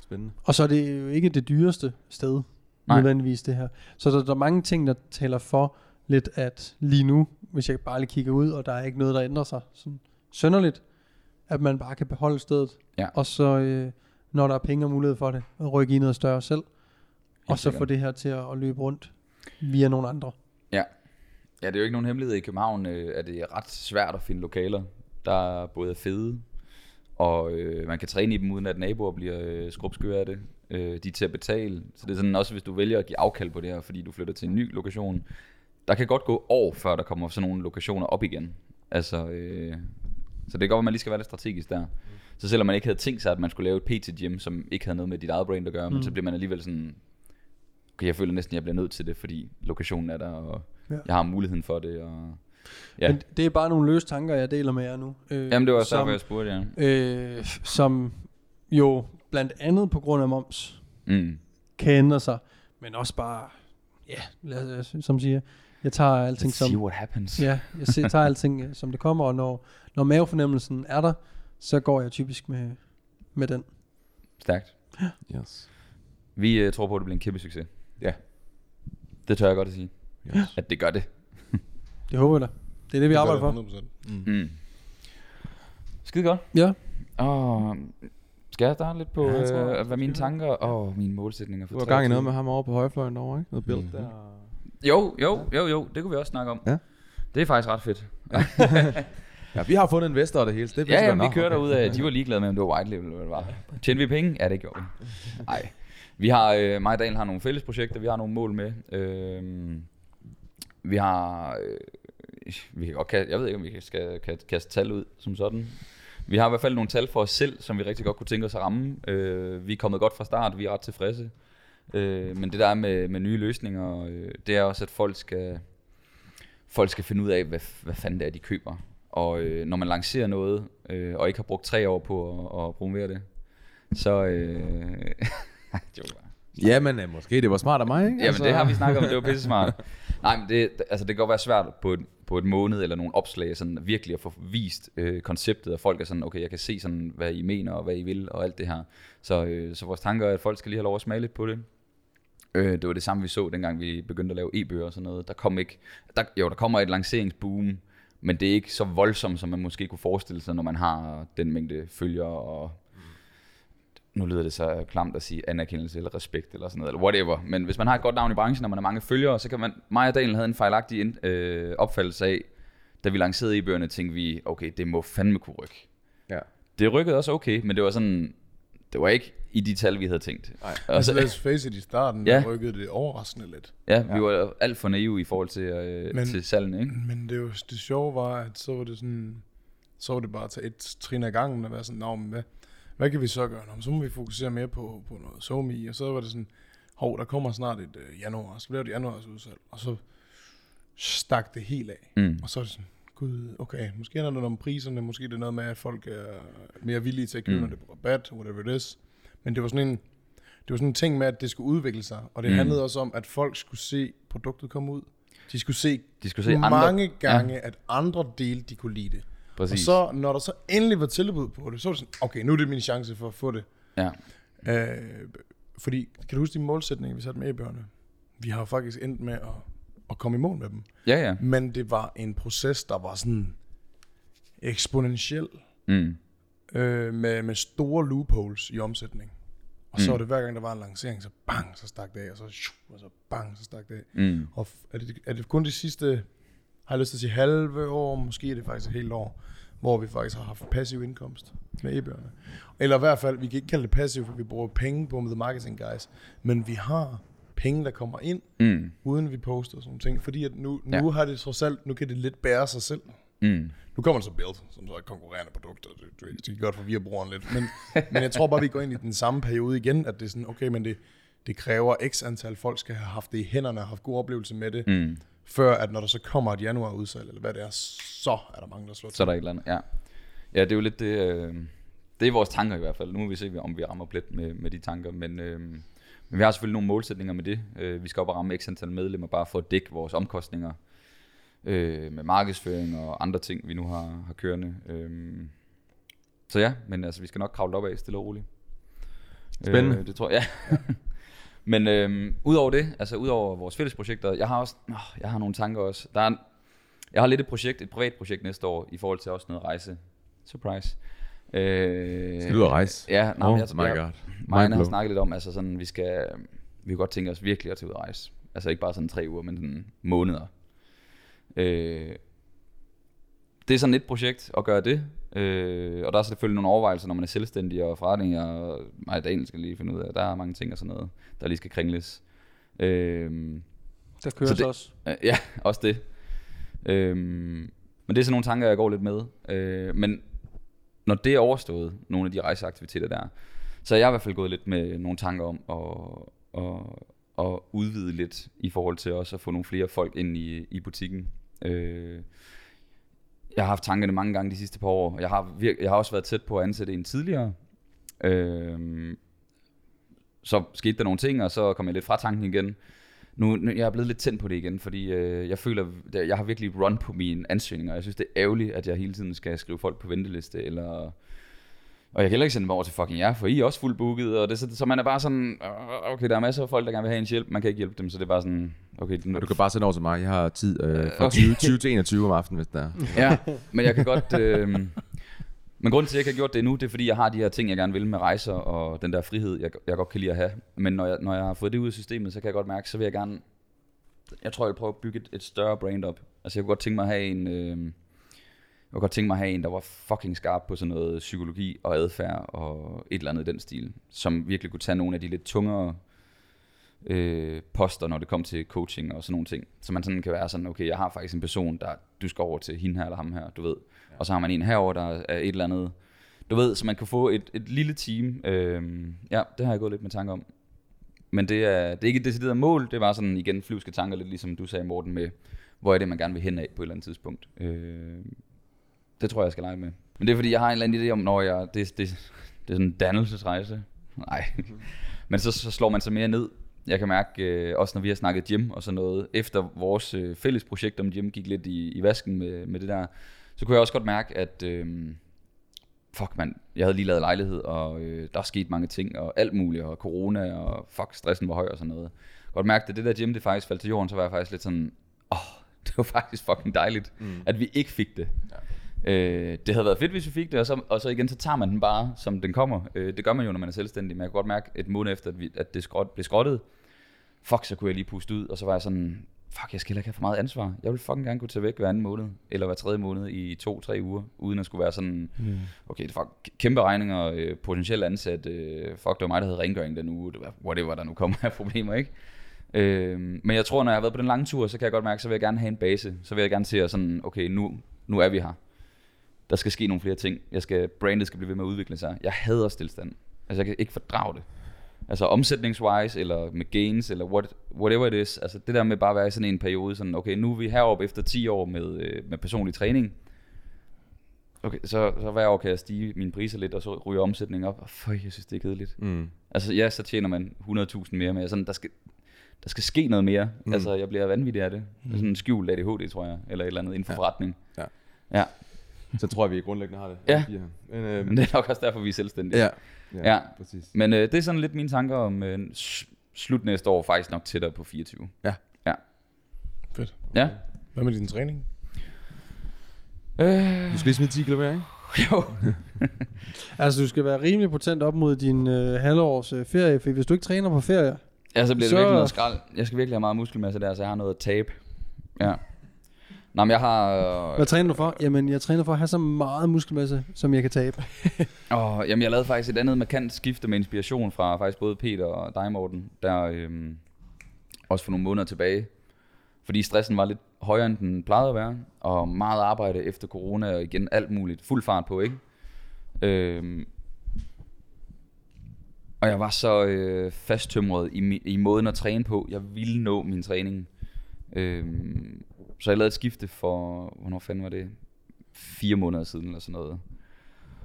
Spændende. Og så er det jo ikke det dyreste sted. Nej. nødvendigvis det her. Så der, der er mange ting, der taler for lidt, at lige nu, hvis jeg bare lige kigger ud, og der er ikke noget, der ændrer sig sådan sønderligt, at man bare kan beholde stedet. Ja. Og så, øh, når der er penge og mulighed for det, at rykke i noget større selv. og så sikkert. få det her til at, at løbe rundt via nogle andre. Ja, det er jo ikke nogen hemmelighed i København, øh, at det er ret svært at finde lokaler, der både er fede, og øh, man kan træne i dem, uden at naboer bliver øh, skrubskøre af det. Øh, de er til at betale. Så det er sådan også, hvis du vælger at give afkald på det her, fordi du flytter til en ny lokation, der kan godt gå år, før der kommer sådan nogle lokationer op igen. Altså, øh, så det kan godt at man lige skal være lidt strategisk der. Så selvom man ikke havde tænkt sig, at man skulle lave et PT-gym, som ikke havde noget med dit eget brand at gøre, mm. men så bliver man alligevel sådan, okay, jeg føler næsten, at jeg bliver nødt til det, fordi lokationen er der, og Ja. ja. jeg har muligheden for det. Og, Ja. Men det er bare nogle løse tanker, jeg deler med jer nu. Øh, jamen, det var også som, derfor, jeg spurgte jer. øh, som jo blandt andet på grund af moms Mm. kan ændre sig, men også bare, ja, lad os, som siger, jeg tager alting Let's see som, what happens. ja, jeg tager alting øh, som det kommer, og når, når mavefornemmelsen er der, så går jeg typisk med, med den. Stærkt. Yes. Vi uh, tror på, at det bliver en kæmpe succes. Ja. Det tør jeg godt at sige. Yes. At det gør det. Det håber jeg da. Det er det, vi Det arbejder for. det 100%. Mm. Mm. Skide godt. Ja. Og skal jeg starte lidt på, Ja, ja, jeg tror, øh, hvad mine tanker og mine målsætninger for Du var gang i noget 23. med ham over på højfløjen derovre, ikke? Noget build Mhm. der. Jo, jo, jo, jo, det kunne vi også snakke om. Ja. Det er faktisk ret fedt. Ja, vi har fundet en investor og det hele. så Det Ja, pisse ja, godt. vi kører okay. derud af, de var ligeglade med, om det var white label eller hvad det var. Tjente vi penge? Ja, det gjorde vi. Nej. Vi har, øh, mig og Daniel har nogle fælles projekter, vi har nogle mål med. Øh, vi har, øh, vi kan godt jeg ved ikke, om vi skal kan kaste tal ud som sådan. Vi har i hvert fald nogle tal for os selv, som vi rigtig godt kunne tænke os at ramme. Øh, vi er kommet godt fra start, vi er ret tilfredse. Øh, men det der er med, med nye løsninger, øh, det er også, at folk skal, folk skal finde ud af, hvad, hvad fanden det er, de køber. Og øh, når man lancerer noget, øh, og ikke har brugt tre år på at, at promovere det, så... Øh. Jamen, øh, måske det var smart af mig, ikke? Jamen det har vi snakket om, det var pisse smart. Nej, men det, altså, det kan godt være svært på et, på et måned eller nogle opslag, sådan virkelig at få vist øh, konceptet, og folk er sådan, okay, jeg kan se sådan, hvad I mener, og hvad I vil, og alt det her. Så, øh, så vores tanker er, at folk skal lige have lov at smage lidt på det. Øh, det var det samme, vi så, dengang vi begyndte at lave e-bøger og sådan noget. Der kom ikke, der, jo, der kommer et lanceringsboom, men det er ikke så voldsomt, som man måske kunne forestille sig, når man har den mængde følgere og nu lyder det så klamt at sige anerkendelse eller respekt eller sådan noget, eller whatever. Men hvis man har et godt navn i branchen, og man har mange følgere, så kan man, mig og Daniel havde en fejlagtig ind, øh, opfattelse af, da vi lancerede e-bøgerne, tænkte vi, okay, det må fandme kunne rykke. Ja. Det rykkede også okay, men det var sådan, det var ikke i de tal, vi havde tænkt. Nej. Altså, så, let's face it, i starten, Ja. ja. rykkede det overraskende lidt. ja, vi var alt for naive i forhold til, øh, Men- til salgene, ikke? Men det, var, det sjove var, at så var det sådan, så var det bare at tage et trin ad gangen og være sådan, Nå, men hvad, hvad kan vi så gøre? Nå, så må vi fokusere mere på, på noget SoMe, og så var det sådan, hov, der kommer snart et øh, januar, så bliver det januars udsalg, og så stak det helt af. Mm. Og så er det sådan, gud, okay, måske er der noget om priserne, måske er det noget med, at folk er mere villige til at købe, Mm. mm. når det er på rabat, whatever it is. Men det var sådan en, det var sådan en ting med, at det skulle udvikle sig, og det Mm. handlede også om, at folk skulle se produktet komme ud. De skulle se, De skulle se andre... mange gange, ja. at andre dele, de kunne lide det. Præcis. Og så, når der så endelig var tilbud på det, så var det sådan, okay, nu er det min chance for at få det. Ja. Øh, fordi, kan du huske de målsætninger, vi satte med i børnene? Vi har jo faktisk endt med at, at komme i mål med dem. Ja, ja. Men det var en proces, der var sådan eksponentiel, Mm. Øh, med, med store loopholes i omsætning. Og så Mm. var det hver gang, der var en lancering, så bang, så stak det af, og så, og så bang, så stak det af. Mm. Og er det, er det kun de sidste, har jeg lyst til at sige halve år, måske er det faktisk et helt år, hvor vi faktisk har haft passiv indkomst med e-bøgerne. Eller i hvert fald, vi kan ikke kalde det passiv, for vi bruger penge på med the marketing guys, men vi har penge, der kommer ind, Mm. uden vi poster sådan nogle ting, fordi at nu, nu Ja. har det trods alt, nu kan det lidt bære sig selv. Mm. Nu kommer der så Build, som så er et konkurrerende produkt, og det, det, det kan godt forvirre brugeren lidt. Men, men jeg tror bare, vi går ind i den samme periode igen, at det er sådan, okay, men det, det kræver x antal folk skal have haft det i hænderne og haft god oplevelse med det, Mm. før at når der så kommer et januar udsalg, eller hvad det er, så er der mange, der slår Så er der et eller andet, ja. Ja, det er jo lidt det, øh, det er vores tanker i hvert fald. Nu må vi se, om vi rammer plet med, med de tanker, men, øh, men vi har selvfølgelig nogle målsætninger med det. Øh, vi skal op og ramme x antal medlemmer, bare for at dække vores omkostninger øh, med markedsføring og andre ting, vi nu har, har kørende. Øh, så ja, men altså, vi skal nok kravle op af stille og roligt. Spændende. Øh, det tror jeg, ja. men øh, udover det, altså udover vores fælles projekter, jeg har også, åh, jeg har nogle tanker også. Der er, jeg har lidt et projekt, et privat projekt næste år, i forhold til også noget rejse. Surprise. Øh, Skal du ud og rejse? Ja, nej, oh jeg, my jeg, god. mig har snakket lidt om, altså sådan, vi skal, vi kan godt tænke os virkelig at tage ud og rejse. Altså ikke bare sådan tre uger, men sådan måneder. Øh, det er sådan et projekt at gøre det. Øh, og der er selvfølgelig nogle overvejelser, når man er selvstændig og forretning, og mig Daniel skal lige finde ud af, der er mange ting og sådan noget, der lige skal kringles. Øh, Der kører Så det- også. Øh, Ja, også det. Øhm, men det er sådan nogle tanker, jeg går lidt med. Øh, men når det er overstået, nogle af de rejseaktiviteter der, så er jeg i hvert fald gået lidt med nogle tanker om at, at, at udvide lidt i forhold til også at få nogle flere folk ind i, i butikken. Øh, jeg har haft tankerne mange gange de sidste par år. Jeg har, virke, jeg har også været tæt på at ansætte en tidligere. Øh, så skete der nogle ting, og så kom jeg lidt fra tanken igen. Nu, nu jeg er blevet lidt tændt på det igen, fordi øh, jeg føler, jeg har virkelig run på mine ansøgninger. Jeg synes, det er ærgerligt, at jeg hele tiden skal skrive folk på venteliste, eller... Og jeg kan heller ikke sende dem over til fucking jer, for I er også fuldt booket, og det, så, så man er bare sådan, "Åh, okay, der er masser af folk, der gerne vil have en hjælp, man kan ikke hjælpe dem, så det er bare sådan, okay, Og du kan bare sende over til mig. Jeg har tid øh, fra okay. 20, 20 til 21 om aftenen, hvis der er. Ja, men jeg kan godt... Øh, men grunden til, at jeg ikke har gjort det endnu, det er, fordi jeg har de her ting, jeg gerne vil med rejser, og den der frihed, jeg, jeg godt kan lide at have. Men når jeg, når jeg har fået det ud af systemet, så kan jeg godt mærke, så vil jeg gerne... Jeg tror, jeg vil prøve at bygge et, et større brand op. Altså, jeg kunne godt tænke mig at have en... Øh, jeg kunne godt tænke mig at have en, der var fucking skarp på sådan noget psykologi og adfærd og et eller andet i den stil, som virkelig kunne tage nogle af de lidt tungere øh, poster, når det kom til coaching og sådan nogle ting. Så man sådan kan være sådan, okay, jeg har faktisk en person, der du skal over til hende her eller ham her, du ved. Ja. Og så har man en herover der er et eller andet. Du ved, så man kan få et, et lille team. Øh, ja, det har jeg gået lidt med tanke om. Men det er, det er ikke et decideret mål, det bare sådan igen flyvske tanker, lidt ligesom du sagde Morten med, hvor er det, man gerne vil hen af på et eller andet tidspunkt. Øh, det tror jeg, jeg skal lege med. Men det er fordi, jeg har en eller anden idé om, når jeg, det, det, det er sådan en dannelsesrejse. Nej. Men så, så slår man sig mere ned. Jeg kan mærke, øh, også når vi har snakket gym og sådan noget, efter vores øh, fælles projekt om gym gik lidt i, i vasken med, med det der, så kunne jeg også godt mærke, at øh, fuck mand, jeg havde lige lavet lejlighed, og øh, der er sket mange ting, og alt muligt, og corona, og fuck, stressen var høj og sådan noget. Godt mærke, at det der gym, det faktisk faldt til jorden, så var jeg faktisk lidt sådan, åh, oh, det var faktisk fucking dejligt, mm. at vi ikke fik det. Ja. Øh, det havde været fedt, hvis vi fik det, og så, og så igen, så tager man den bare, som den kommer. Øh, det gør man jo, når man er selvstændig, men jeg kunne godt mærke et måned efter, at, vi, at det skrot, blev skrottet, fuck, så kunne jeg lige puste ud, og så var jeg sådan, fuck, jeg skal ikke have for meget ansvar. Jeg vil fucking gerne kunne tage væk hver anden måned, eller hver tredje måned i to-tre uger, uden at skulle være sådan, mm. okay, det var kæmpe regninger, øh, potentielt ansat, øh, fuck, det var mig, der havde rengøring den uge, det var whatever, der nu kommer af problemer, ikke? Øh, men jeg tror, når jeg har været på den lange tur, så kan jeg godt mærke, så vil jeg gerne have en base. Så vil jeg gerne se, at sådan, okay, nu, nu er vi her. Der skal ske nogle flere ting. Jeg skal, brandet skal blive ved med at udvikle sig. Jeg hader stillstand. Altså, jeg kan ikke fordrage det. Altså omsætningswise, eller med gains, eller what, whatever it is. Altså det der med bare at være i sådan en periode, sådan, okay, nu er vi heroppe efter 10 år med, øh, med personlig træning. Okay, så, så hver år kan jeg stige mine priser lidt, og så ryger omsætningen op. Og føj, jeg synes, det er kedeligt. Mm. Altså ja, så tjener man 100.000 mere, men sådan, der skal, der skal ske noget mere. Mm. Altså, jeg bliver vanvittig af det. Mm. Sådan en skjult ADHD, tror jeg, eller et eller andet inden for Ja. forretning. Ja. Ja, Så tror jeg, vi grundlæggende har det. Ja. Her. Men, øh, men det er nok også derfor, vi er selvstændige. ja. Ja, Ja. præcis. Men øh, det er sådan lidt mine tanker om øh, slut næste år, faktisk nok tættere på 24. Fedt. Ja. Hvad med din træning? Øh, Du skal lige smide 10 kilo mere, ikke? jo. Altså, du skal være rimelig potent op mod din øh, halvårs øh, ferie, for hvis du ikke træner på ferie, Ja, så bliver det Så- virkelig noget skrald. Jeg skal virkelig have meget muskelmasse der, så jeg har noget at tabe. Ja. Nå, men jeg har... Øh, hvad træner du for? Jamen, jeg træner for at have så meget muskelmasse, som jeg kan tabe. åh, jamen, jeg lavede faktisk et andet markant skifte med inspiration fra faktisk både Peter og dig, Morten, der øhm, også for nogle måneder tilbage. Fordi stressen var lidt højere, end den plejede at være, og meget arbejde efter corona, og igen alt muligt. Fuld fart på, ikke? Øhm, og jeg var så øh, fasttømret i, i måden at træne på. Jeg ville nå min træning. Øhm, så jeg lavede et skifte for, hvornår fanden var det? Fire måneder siden eller sådan noget.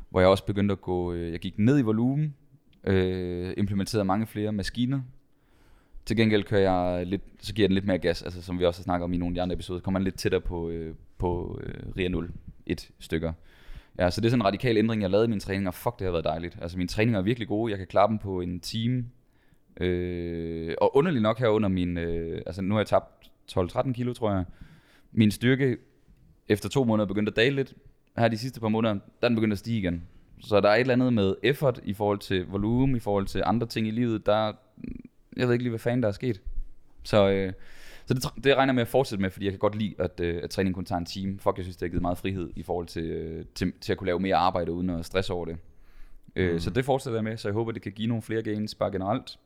Hvor jeg også begyndte at gå, øh, jeg gik ned i volumen, øh, implementerede mange flere maskiner. Til gengæld kører jeg lidt, så giver jeg den lidt mere gas, altså som vi også har snakket om i nogle af de andre episoder, kommer man lidt tættere på, øh, på øh, RIA 0, et stykker. Ja, så det er sådan en radikal ændring, jeg lavede i min træning, og fuck, det har været dejligt. Altså mine træninger er virkelig gode, jeg kan klare dem på en time. Øh, og underligt nok her under min, øh, altså nu har jeg tabt 12-13 kilo, tror jeg. Min styrke efter to måneder begyndte at dale lidt. Her de sidste par måneder, der er den begyndt at stige igen. Så der er et eller andet med effort i forhold til volumen, i forhold til andre ting i livet, der, jeg ved ikke lige, hvad fanden der er sket. Så, øh, så det, det regner jeg med at fortsætte med, fordi jeg kan godt lide, at, øh, at træning kun tager en time. Fuck, jeg synes, det har givet meget frihed i forhold til, øh, til, til at kunne lave mere arbejde uden at stresse over det. Øh, Så det fortsætter jeg med, så jeg håber, det kan give nogle flere gains bare generelt.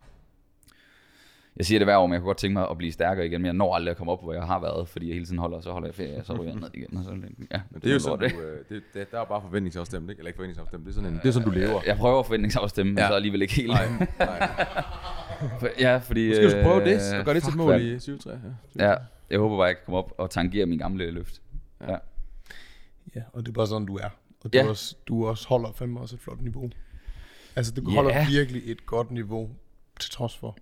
Jeg siger det hver år, men jeg kunne godt tænke mig at blive stærkere igen, men jeg når aldrig at komme op, hvor jeg har været, fordi jeg hele tiden holder, så holder jeg ferie, og så ryger jeg ned igen. Og så, ja, Men det er jo sådan, sådan, du, øh, det, det, der er bare forventningsafstemt, ikke? Eller ikke forventningsafstemt, det er sådan, en, det er sådan, du lever. Jeg prøver at forventningsafstemme, men Ja. så alligevel ikke helt. Nej, nej. For- Ja, fordi... Måske du skulle prøve øh, det, og gøre det til et mål mand. i 2023. Ja. Ja, jeg håber bare, jeg kan komme op og tangere min gamle løft. Ja. Ja, og det er bare sådan, du er. Og du, Ja. også, du også holder fandme også et flot niveau. Altså, du Ja. holder virkelig et godt niveau til trods for.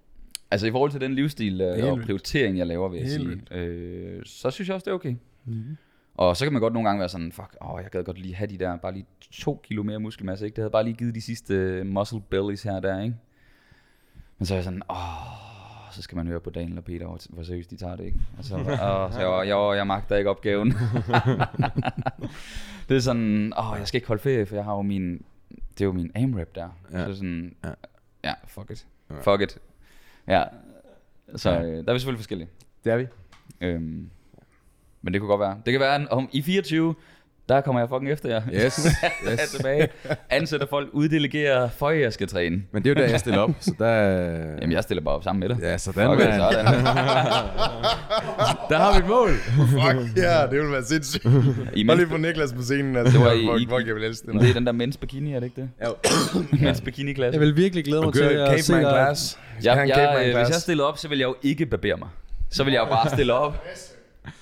Altså i forhold til den livsstil øh, Helt og vildt. prioritering, jeg laver, vil jeg Helt sige, øh, så synes jeg også, det er okay. Mm-hmm. Og så kan man godt nogle gange være sådan, fuck, åh, jeg gad godt lige have de der, bare lige to kilo mere muskelmasse, ikke? Det havde bare lige givet de sidste øh, muscle bellies her og der, ikke? Men så er jeg sådan, åh, så skal man høre på Daniel og Peter, hvor, hvor seriøst de tager det, ikke? Og så, åh, så jeg, jeg, jeg magter ikke opgaven. det er sådan, åh, jeg skal ikke holde ferie, for jeg har jo min, det er jo min AMRAP der. Ja. Så er sådan, Ja. ja, fuck it. Ja. Fuck it. Ja, så øh, der er vi selvfølgelig forskellige. Det er vi. Øhm, men det kunne godt være. Det kan være, om i 24, der kommer jeg fucking efter jer. Yes. Jeg er yes. tilbage. Ansætter folk, uddelegerer, for jeg skal træne. Men det er jo der, jeg stiller op, så der... Jamen, jeg stiller bare op sammen med dig. Ja, sådan, it, man. sådan. Der har vi et mål. Fuck, ja, det ville være sindssygt. I Bare lige få Niklas på scenen. Altså, Det var i- fuck, fuck, jeg vil elske det. det er den der mens bikini, er det ikke det? Jo. Mens bikini-klasse. Jeg vil virkelig glæde mig til at se dig. skal Jeg, jeg, øh, hvis jeg stillede op, så ville jeg jo ikke barbere mig. Så ville jeg jo bare stille op.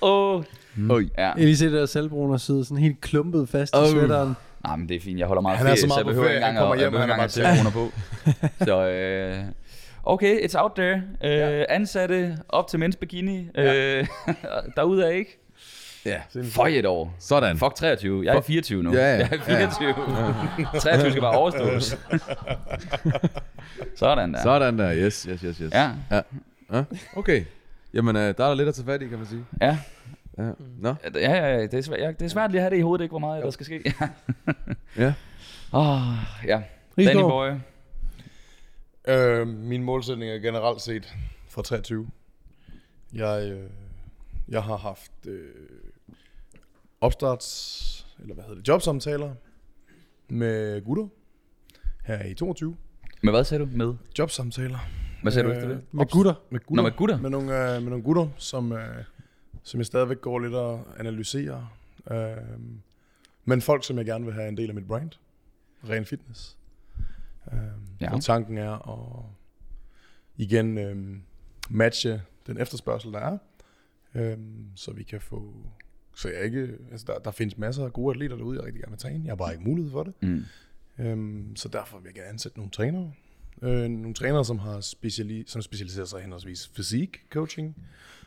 Åh. Oh. Oj. Ja. Jeg lige se det der selvbruner sidde sådan helt klumpet fast i Oh. sweateren. Nej, men det er fint. Jeg holder meget Han er ferie, så så, meget jeg på behøver ikke engang at, hjem, jeg behøver han ikke er engang telefoner på. Så øh, okay, it's out there. Øh, Ansatte op til mens bikini. Øh, derude er ikke. Ja. For et år. Sådan. Fuck 23. Jeg er 24 nu. Ja, ja. Jeg er 24. 23 skal bare overstås. Sådan der. Sådan der. Yes, yes, yes, yes. Ja, ja. Okay. Jamen, øh, der er der lidt at tage fat i, kan man sige. ja. Ja. Nå. Ja, ja, ja, det er svært, ja, det er svært lige at have det i hovedet, ikke, hvor meget der skal ske. Ja. Åh, ja. Rigsgaard. Danny Boy. Øh, min målsætning er generelt set fra 23. Jeg, øh, jeg har haft øh, opstarts, eller hvad hedder det, jobsamtaler med gutter her i 22. Men hvad sagde du med? Jobsamtaler. Hvad sagde du efter det? Med gutter. Med gutter. Nå, med gutter? Med nogle, øh, med nogle gutter, som, øh, som jeg stadigvæk går lidt og analyserer. Øh, men folk, som jeg gerne vil have en del af mit brand. Ren fitness. Øh, Ja. Og tanken er at igen øh, matche den efterspørgsel, der er. Øh, så vi kan få... Så jeg ikke... Altså, der, der findes masser af gode atleter derude, jeg rigtig gerne vil træne. Jeg har bare ikke mulighed for det. Mm. Øhm, så derfor vil jeg gerne ansætte nogle trænere. Øh, nogle trænere, som har speciali- som specialiserer sig henholdsvis fysik coaching,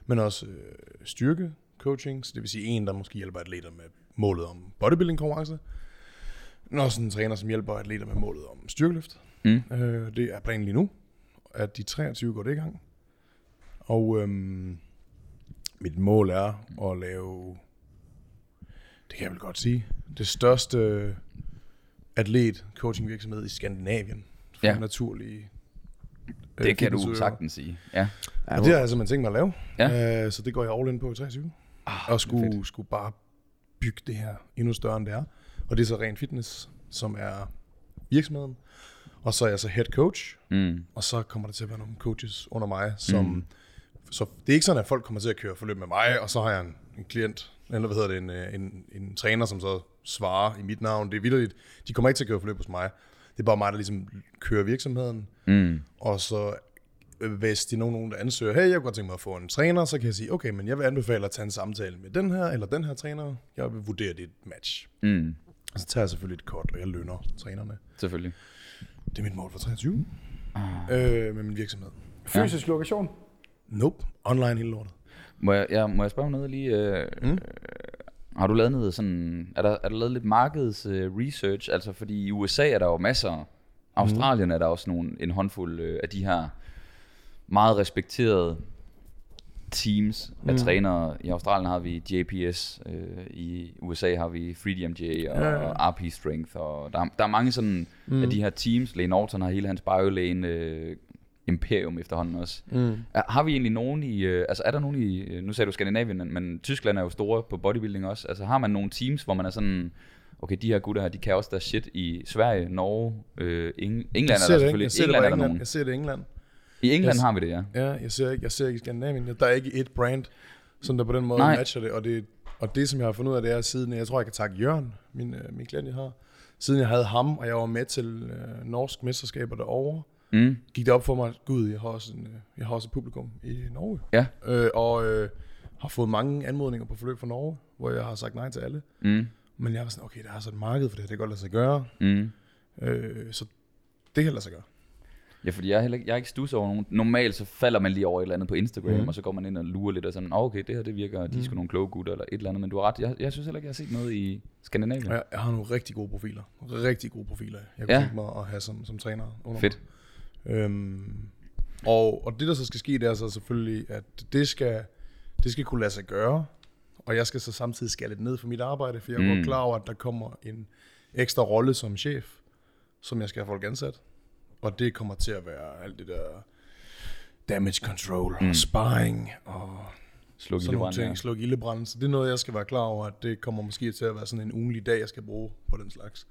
men også øh, styrke coaching, så det vil sige en, der måske hjælper atleter med målet om bodybuilding konkurrence, men også en træner, som hjælper atleter med målet om styrkeløft. Mm. Øh, det er planen lige nu, at de 23 går det i gang. Og øhm, mit mål er at lave, det kan jeg vel godt sige, det største atlet coaching virksomhed i Skandinavien for Ja. ja. Naturlige øh, Det kan du sagtens sige. Ja. Og det har jeg simpelthen tænkt mig at lave. Ja. Øh, så det går jeg all in på i 23. Ah, og skulle, fedt. skulle bare bygge det her endnu større end det er. Og det er så ren fitness, som er virksomheden. Og så er jeg så head coach, Mm. og så kommer der til at være nogle coaches under mig, som... Mm. Mm. Så det er ikke sådan, at folk kommer til at køre forløb med mig, og så har jeg en, en klient, eller hvad hedder det, en, øh, en, en træner, som så svarer i mit navn. Det er vildt. De kommer ikke til at køre forløb hos mig. Det er bare mig, der ligesom kører virksomheden. Mm. Og så øh, hvis de er nogen, nogen, der ansøger, hey, jeg kunne godt tænke mig at få en træner, så kan jeg sige, okay, men jeg vil anbefale at tage en samtale med den her, eller den her træner. Jeg vil vurdere dit match. Mm. Og så tager jeg selvfølgelig et kort, og jeg lønner trænerne. Selvfølgelig. Det er mit mål for 23. Ah. Øh, med min virksomhed. Fysisk lokation. Nope. Online hele lortet. Må jeg, ja, må jeg spørge om noget lige? Øh, Mm. øh, har du lavet noget sådan... Er der, er der lavet lidt markeds øh, research? Altså, fordi i USA er der jo masser... Australien er der også nogle, en håndfuld øh, af de her meget respekterede teams af Mm. trænere. I Australien har vi JPS, øh, i USA har vi 3DMJ og, Ja, ja. og RP Strength, og der, der er mange sådan mm. af de her teams. Lane Norton har hele hans BioLane øh, imperium efterhånden også. Mm. Er, har vi egentlig nogen i, øh, altså er der nogen i, øh, nu sagde du Skandinavien, men- men Tyskland er jo store på bodybuilding også. Altså har man nogle teams, hvor man er sådan, okay, de her gutter her, de kan også der shit i Sverige, Norge, øh, Eng- England er der det selvfølgelig. Jeg ser det England der England. nogen. Jeg ser det i England. I England Jeg- har vi det, ja. Ja, jeg ser ikke, jeg ser ikke i Skandinavien. Der er ikke et brand, som der på den måde Nej. Nej. matcher det. Og, det. og det, som jeg har fundet ud af, det er siden, jeg tror, jeg kan takke Jørgen, min, øh, min klient, jeg har. Siden jeg havde ham, og jeg var med til øh, norsk mesterskaber derovre, Mm. gik det op for mig, gud, jeg har også, en, øh, jeg har også et publikum i Norge. Ja. Øh, og øh, har fået mange anmodninger på forløb fra Norge, hvor jeg har sagt nej til alle. Mm. Men jeg var sådan, okay, der er så et marked for det her, det kan godt lade sig gøre. Mm. Øh, så det kan lade sig gøre. Ja, fordi jeg er, heller ikke, jeg er ikke stus over nogen. Normalt så falder man lige over et eller andet på Instagram, mm. og så går man ind og lurer lidt og sådan, oh, okay, det her det virker, de er Mhm. sgu nogle kloge gutter, eller et eller andet. Men du har ret, jeg, jeg synes heller ikke, jeg har set noget i Skandinavien. Jeg, jeg har nogle rigtig gode profiler. Rigtig gode profiler, jeg kunne ja. tænke mig at have som, som træner under Fedt. mig. Øhm, og, og det, der så skal ske, det er så selvfølgelig, at det skal, det skal kunne lade sig gøre. Og jeg skal så samtidig skære lidt ned for mit arbejde, for jeg er Mm. klar over, at der kommer en ekstra rolle som chef, som jeg skal have folk ansat. Og det kommer til at være alt det der damage control, Mm. mm. sparring og Sluk sådan nogle ting, ja. sluk ildebrand. Så det er noget, jeg skal være klar over, at det kommer måske til at være sådan en ugenlig dag, jeg skal bruge på den slags.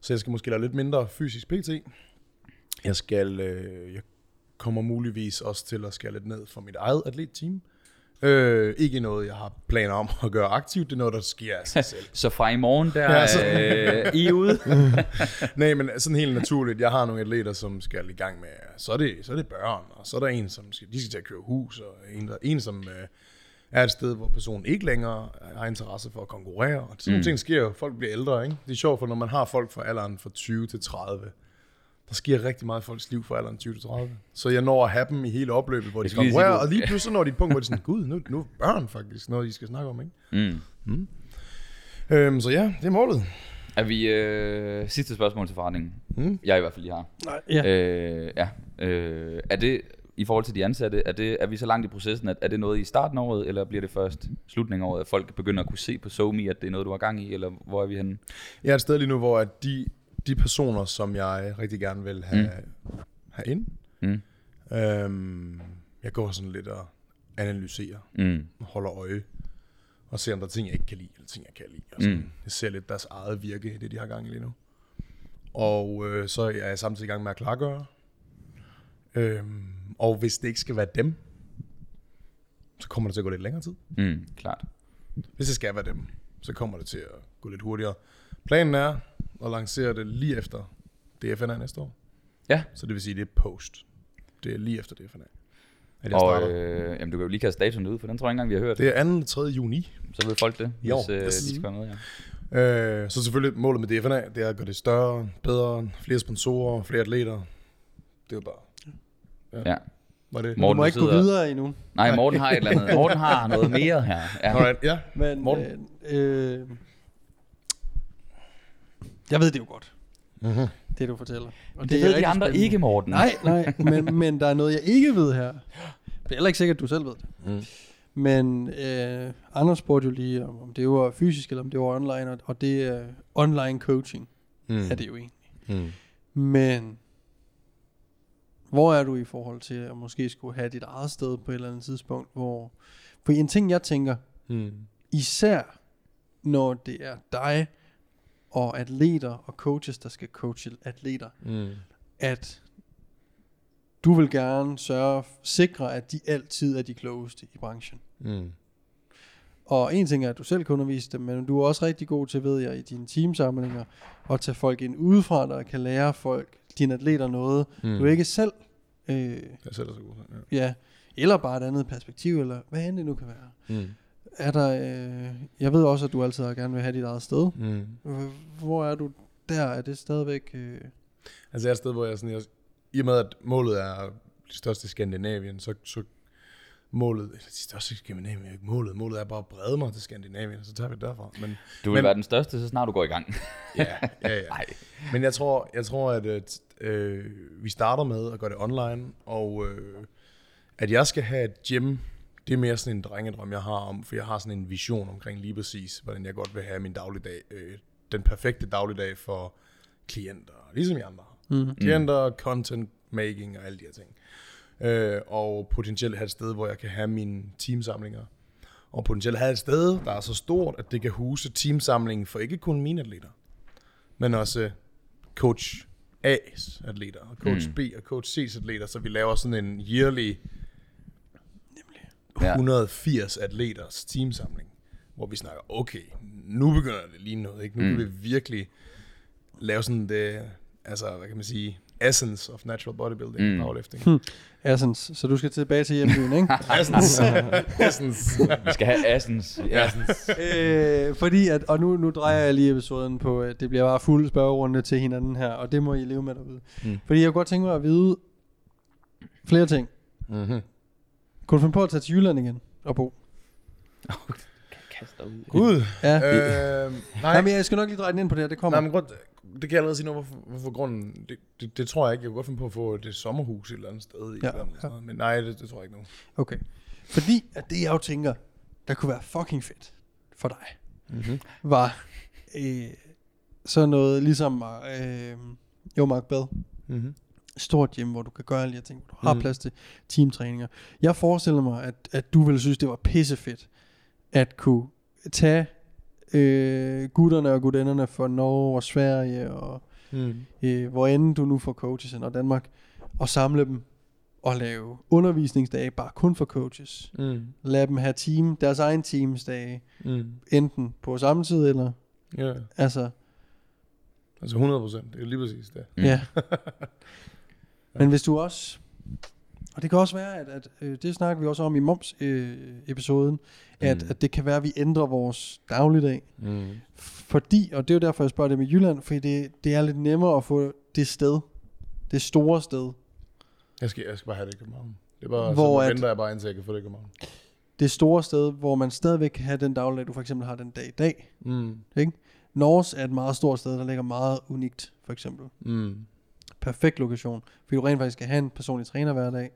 Så jeg skal måske lave lidt mindre fysisk PT. Jeg skal, øh, jeg kommer muligvis også til at skære lidt ned for mit eget atletteam. Øh, ikke noget, jeg har planer om at gøre aktivt. Det er noget, der sker af sig selv. Så fra i morgen, der Ja, så- øh, I ude. Nej, men sådan helt naturligt. Jeg har nogle atleter, som skal i gang med, så er det, så er det børn, og så er der en, som skal, de skal til at køre hus, og en, der, en som øh, er et sted, hvor personen ikke længere har interesse for at konkurrere. Og sådan mm. ting sker jo. Folk bliver ældre, ikke? Det er sjovt, for når man har folk fra alderen fra 20 til 30, der sker rigtig meget i folks liv fra alderen 20 til 30. Så jeg når at have dem i hele opløbet, hvor de konkurrerer, sige, og lige pludselig når de et punkt, hvor de er sådan, gud, nu, nu er børn faktisk noget, I skal snakke om, ikke? Mm. Øhm, så ja, det er målet. Er vi øh, sidste spørgsmål til forretningen? Mm. Jeg i hvert fald lige har. Nej, ja. Øh, ja. Øh, er det i forhold til de ansatte, er, det, er vi så langt i processen, at er det noget i starten af året, eller bliver det først slutningen af året, at folk begynder at kunne se på SoMe, at det er noget, du har gang i, eller hvor er vi henne? Jeg er et sted lige nu, hvor at de, de personer, som jeg rigtig gerne vil have, mm. have ind, Mm. øhm, jeg går sådan lidt og analyserer, Mm. holder øje, og ser, om der er ting, jeg ikke kan lide, eller ting, jeg kan lide. Og sådan. Mm. Jeg ser lidt deres eget virke i det, de har gang i lige nu. Og øh, så er jeg samtidig i gang med at klargøre. Øhm, og hvis det ikke skal være dem, så kommer det til at gå lidt længere tid. Mm. Klart. Hvis det skal være dem, så kommer det til at gå lidt hurtigere. Planen er at lancere det lige efter DFNA næste år. Ja. Så det vil sige, det er post. Det er lige efter DFNA. At Og starter. øh, jamen, du kan jo lige kaste datoen ud, for den tror jeg ikke engang, vi har hørt. Det er 2. og 3. juni. Så ved folk det, Jo, hvis øh, yes. de skal være med, ja. Øh, så selvfølgelig målet med DFNA, det er at gøre det større, bedre, flere sponsorer, flere atleter. Det er jo bare... Ja. Var det? Du Morten, må du ikke gå sidder- videre endnu. Nej, Morten har et eller andet. Morten har noget mere her. Ja. Alright, ja. Men, Morten? Øh, øh, jeg ved det jo godt, Mm-hmm. det du fortæller. Og Det, det ved de andre spændende. ikke, Morten. Nej, nej, men, men der er noget, jeg ikke ved her. Det er heller ikke sikkert, at du selv ved det. Mm. Men øh, Anders spurgte jo lige, om, om det var fysisk, eller om det var online, og, og det er online coaching, Mm. er det jo egentlig. Mm. Men hvor er du i forhold til at måske skulle have dit eget sted på et eller andet tidspunkt, hvor... For en ting, jeg tænker, Mm. især når det er dig og atleter og coaches, der skal coache atleter, Mm. at du vil gerne sørge, sikre, at de altid er de klogeste i branchen. Mm. Og en ting er, at du selv kan undervise dem, men du er også rigtig god til, ved jeg, i dine teamsamlinger, at tage folk ind udefra, der kan lære folk, dine atleter noget, Mm. du ikke selv, øh, Jeg er selv så god. Ja. ja, eller bare et andet perspektiv, eller hvad end det nu kan være. Mm. Er der, øh, jeg ved også, at du altid har gerne vil have dit eget sted. Mm. Hvor er du der? Er det stadigvæk... Øh, Altså jeg er et sted, hvor jeg sådan, jeg, i og med at målet er det største i Skandinavien, så, så målet, eller det største i Skandinavien er ikke målet, målet er bare at brede mig til Skandinavien, så tager vi det derfra. Men Du vil Men- være den største, så snart du går i gang. ja, ja, ja. Nej. Men jeg tror, jeg tror at øh, t- øh, vi starter med at gøre det online, og øh, at jeg skal have et gym, det er mere sådan en drengedrøm, jeg har om, for jeg har sådan en vision omkring lige præcis, hvordan jeg godt vil have min dagligdag, øh, den perfekte dagligdag for klienter, ligesom I andre har. mm. Klienter, content making og alle de her ting. Øh, og potentielt have et sted, hvor jeg kan have mine teamsamlinger. Og potentielt have et sted, der er så stort, at det kan huse teamsamlingen for ikke kun mine atleter, men også coach A's atleter, og coach Mm. B og coach C's atleter, så vi laver sådan en yearly Ja. 180 atleters teamsamling, hvor vi snakker, okay, nu begynder det lige noget, ikke? Nu Mm. kan vi virkelig lave sådan det, altså, hvad kan man sige, essence of natural bodybuilding mm. Powerlifting. Assens, så du skal tilbage til hjembyen, ikke? essence. essence. Vi skal have Assens. Ja. øh, fordi at, og nu, nu drejer jeg lige episoden på, at det bliver bare fuld spørgerunde til hinanden her, og det må I leve med derude. Mm. Fordi jeg kunne godt tænke mig at vide flere ting. mm-hmm. Kunne du finde på at tage til Jylland igen og bo? Kaster ud. Gud. Ja. Øh, Nej. nej, men jeg skal nok lige dreje den ind på det her, det kommer. nej, men grund, det kan jeg allerede sige nu, hvorfor, hvorfor grunden. Det, det, det, tror jeg ikke. Jeg kunne godt finde på at få et sommerhus et eller andet sted. I Ja, eller ja. ja. Men nej, det, det tror jeg ikke nu. Okay. Fordi at det jeg jo tænker, der kunne være fucking fedt for dig, Mm-hmm. var øh, sådan noget ligesom øh, jo Mark Bell. Mm-hmm. Stort gym, hvor du kan gøre alle de her ting, hvor du har Mm. plads til teamtræninger. Jeg forestiller mig, at, at du ville synes, det var pissefedt at kunne tage øh, gutterne og gudinderne fra Norge og Sverige og Mm. øh, hvor end du nu får coaches og Danmark, og samle dem og lave undervisningsdage bare kun for coaches. Mm. Lad dem have team, deres egen teamsdage, Mm. enten på samme tid eller, Ja, altså, altså 100 procent. Det er lige præcis det. Ja. Men hvis du også, og det kan også være, at, at øh, det snakker vi også om i moms-episoden, at, Mm. at det kan være, at vi ændrer vores dagligdag. Mm. Fordi, og det er jo derfor, jeg spørger det med Jylland, fordi det, det er lidt nemmere at få det sted, det store sted, Jeg skal, jeg skal bare have det i København. Det er bare, Hvor så at- venter jeg bare indtil jeg kan få det i København. det store sted, hvor man stadigvæk kan have den dagligdag, du for eksempel har den dag i dag. Mm. Norge er et meget stort sted, der ligger meget unikt, for eksempel. Mm. Perfekt lokation, fordi du rent faktisk skal have en personlig træner hver dag.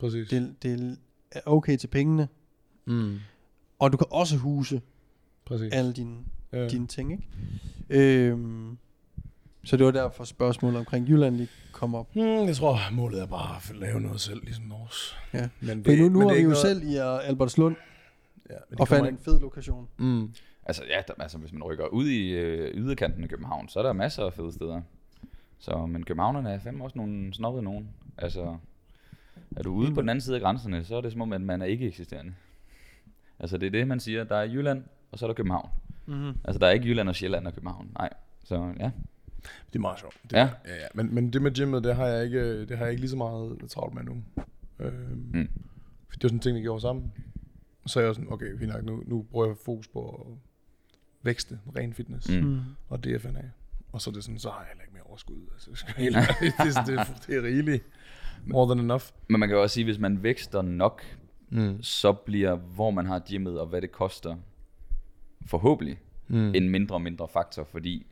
Præcis. Det, det er okay til pengene, Mm. og du kan også huse Præcis. alle dine, Ja. dine ting, ikke? Øhm, så det var derfor spørgsmålet omkring Jylland lige kom op. Hmm, jeg tror, målet er bare at lave noget selv, ligesom Norge. Ja. Men For nu, nu men er vi ikke jo noget- selv i uh, Albertslund Ja, men det og fandt en fed lokation. ikke- Mm. Altså, ja, der, altså, hvis man rykker ud i øh, yderkanten af København, så er der masser af fede steder. Så, men københavnerne er fandme også nogle snobbede nogen. Altså, er du ude på den anden side af grænserne, så er det som om, at man er ikke eksisterende. Altså, det er det, man siger. Der er Jylland, og så er der København. Mm-hmm. Altså, der er ikke Jylland og Sjælland og København. Nej. Så ja. Det er meget sjovt. Det, Ja. ja, ja. Men, men det med gymmet, det har jeg ikke, det har jeg ikke lige så meget travlt med nu. Øhm, Mm. mm. For det var sådan en ting, der gjorde sammen. Og så er jeg sådan, okay, fint nok, nu, nu bruger jeg fokus på at vækste, ren fitness Mm. Mm. og DFNA. Og så er det sådan, så har jeg heller ikke mere overskud. Altså, jeg skal helt det, det, det, er rigeligt. More than enough. Men man kan jo også sige, hvis man vækster nok, Mm. så bliver, hvor man har gymmet og hvad det koster, forhåbentlig Mm. en mindre og mindre faktor, fordi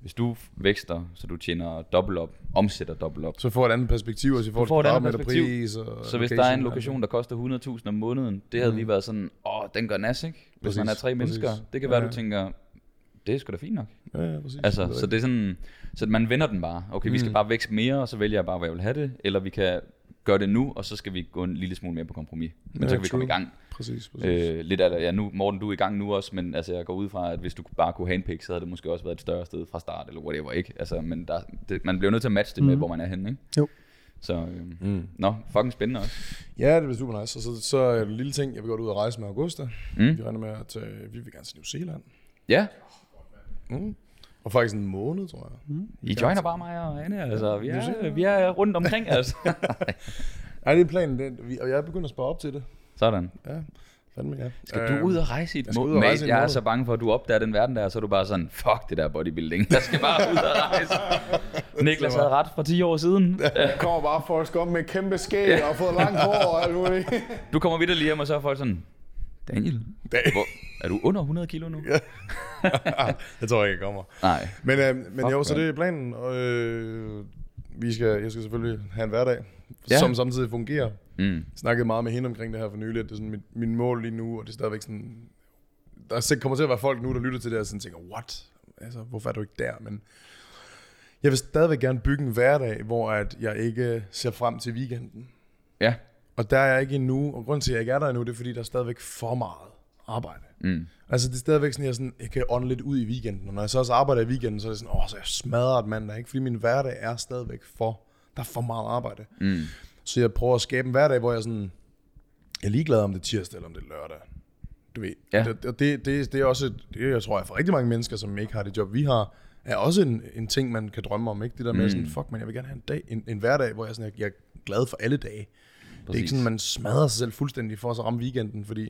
hvis du vækster, så du tjener dobbelt op, omsætter dobbelt op, Så får et andet perspektiv, også i forhold får til et andet kvadratmeterpris. Og så hvis der er en og lokation, alt der koster 100.000 om måneden, det havde Mm. lige været sådan, åh, den gør nas, ikke? Hvis Præcis, man er tre præcis. mennesker, det kan Ja, være, du ja. tænker, det er sgu da fint nok. det. Ja, ja, præcis. Altså, er så det er sådan, så man vender den bare. Okay, vi skal Mm. bare vækste mere, og så vælger jeg bare, hvad jeg vil have det, eller vi kan gøre det nu, og så skal vi gå en lille smule mere på kompromis. Men Ja, så kan vi komme i gang. Præcis, præcis. Øh, lidt af, ja, nu, Morten, du er i gang nu også, men altså, jeg går ud fra, at hvis du bare kunne handpick, så havde det måske også været et større sted fra start, eller whatever, ikke? Altså, men der, det, man bliver nødt til at matche det med, Mhm. hvor man er henne, ikke? Jo. Så, øh, Mm. nå, fucking spændende også. Ja, det bliver super nice. Og så, så er en lille ting, jeg vil godt ud og rejse med Augusta. Mm. Vi regner med, at øh, vi vil gerne til New Zealand. Ja, Mm. Og faktisk en måned, tror jeg. Mm. I joiner bare mig og Anne, altså, vi er, vi er rundt omkring, altså. Ej, det er planen, det, vi, og jeg er begyndt at spare op til det. Sådan. Ja, fandme ja. Skal du ud og rejse i et jeg mål? og en jeg er så bange for, at du opdager den verden der, så er du bare sådan, fuck det der bodybuilding. Jeg skal bare ud og rejse. Niklas havde ret for 10 år siden. Der kommer bare skal op med kæmpe skæg og har fået langt hår og alt muligt. Du kommer vidt lige hjem, og så er folk sådan, Daniel, hvor, er du under 100 kilo nu? jeg tror ikke, jeg kommer. Nej. Men, øh, men jo, så det er planen. Og, øh, vi skal, jeg skal selvfølgelig have en hverdag, Ja. ja. som samtidig fungerer. Mm. Jeg snakkede meget med hende omkring det her for nylig, at det er sådan mit, min mål lige nu, og det er stadigvæk sådan... Der er kommer til at være folk nu, der lytter til det, og sådan tænker, what? Altså, hvorfor er du ikke der? Men jeg vil stadigvæk gerne bygge en hverdag, hvor at jeg ikke ser frem til weekenden. Ja. Og der er jeg ikke endnu, og grunden til, at jeg ikke er der endnu, det er, fordi der er stadigvæk for meget arbejde. Mm. Altså, det er stadigvæk sådan, jeg, sådan, jeg kan ånde lidt ud i weekenden, og når jeg så også arbejder i weekenden, så er det sådan, åh, så jeg smadret mandag, ikke? Fordi min hverdag er stadigvæk for, der er for meget arbejde. Mm. Så jeg prøver at skabe en hverdag, hvor jeg sådan, jeg er ligeglad om det er tirsdag eller om det er lørdag. Du ved. Ja. Det, og det, det, det, er også, et- det jeg tror jeg, for rigtig mange mennesker, som ikke har det job, vi har, er også en, en ting, man kan drømme om, ikke? Det der med Mm. sådan, fuck man, jeg vil gerne have en dag, en, en hverdag, hvor jeg, sådan, jeg, jeg er glad for alle dage. Det er ikke sådan, man smadrer sig selv fuldstændig for at så ramme weekenden, fordi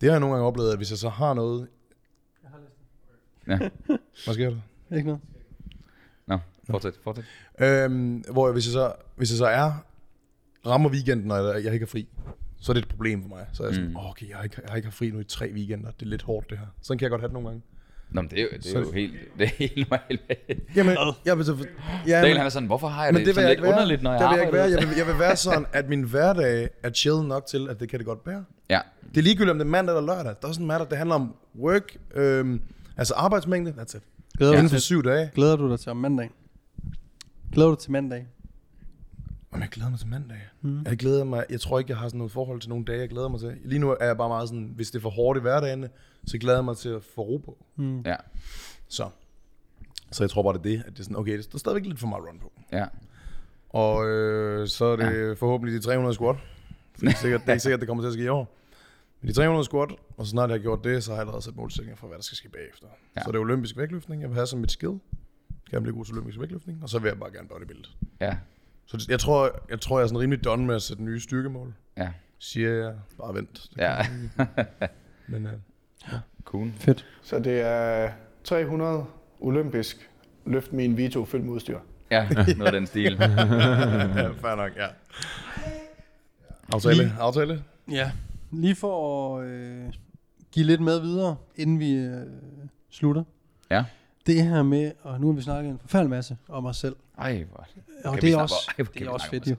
det har jeg nogle gange oplevet, at hvis jeg så har noget... Ja. Hvad sker der? Ikke noget? Nå, fortsæt, fortsæt. Øhm, hvor jeg, hvis, jeg så, hvis jeg så er, rammer weekenden, og jeg, jeg ikke er fri, så er det et problem for mig. Så er jeg sådan, Mm. mm. okay, jeg har, ikke, jeg har ikke haft fri nu i tre weekender. Det er lidt hårdt, det her. Sådan kan jeg godt have det nogle gange. Nå, men det er jo, det er jo helt, det er helt normalt. Jamen, jeg vil så... Ja, Daniel, han er sådan, hvorfor har jeg men det, det sådan lidt ikke være. underligt, når jeg det vil jeg, arbejder? ikke være. Jeg, vil, jeg vil være sådan, at min hverdag er chill nok til, at det kan det godt bære. Ja, Det er ligegyldigt, om det er mandag eller lørdag. Der er sådan matter. Det handler om work, øhm, altså arbejdsmængde. That's it. Glæder, Inden du, for til, syv dage. glæder du dig til om mandag? Glæder du dig til mandag? Jamen, jeg glæder mig til mandag. Mm. Jeg glæder mig, jeg tror ikke, jeg har sådan noget forhold til nogle dage, jeg glæder mig til. Lige nu er jeg bare meget sådan, hvis det er for hårdt i hverdagen, så glæder jeg mig til at få ro på. Mm. ja, Så. Så jeg tror bare, det er det, at det er sådan, okay, der er stadigvæk lidt for meget run på. ja. Og øh, så er det ja. forhåbentlig de 300 squat. For det er, sikkert, det er ikke sikkert, det kommer til at ske i år. Men de 300 squat, og så snart jeg har gjort det, så har jeg allerede sat målsætninger for, hvad der skal ske bagefter. Ja. Så det er olympisk vægtløftning, jeg vil have som mit skill. Kan jeg blive god til olympisk vægtløftning, og så vil jeg bare gerne bodybuild. Ja, Så jeg tror, jeg tror, jeg er sådan rimelig done med at sætte nye styrkemål. ja, Siger jeg, bare vent. Det ja. Men øh, Cool. Fedt. Så det er 300 olympisk løft med en Vito fyldt med udstyr. Ja, noget af den stil. ja, fair nok, ja. Aftale, aftale. Ja, lige for at øh, give lidt med videre, inden vi øh, slutter. Ja. Det her med, og nu har vi snakket en forfærdelig masse om os selv. Ej, hvor... Og Kan det er også, Ej, det er også fedt jo.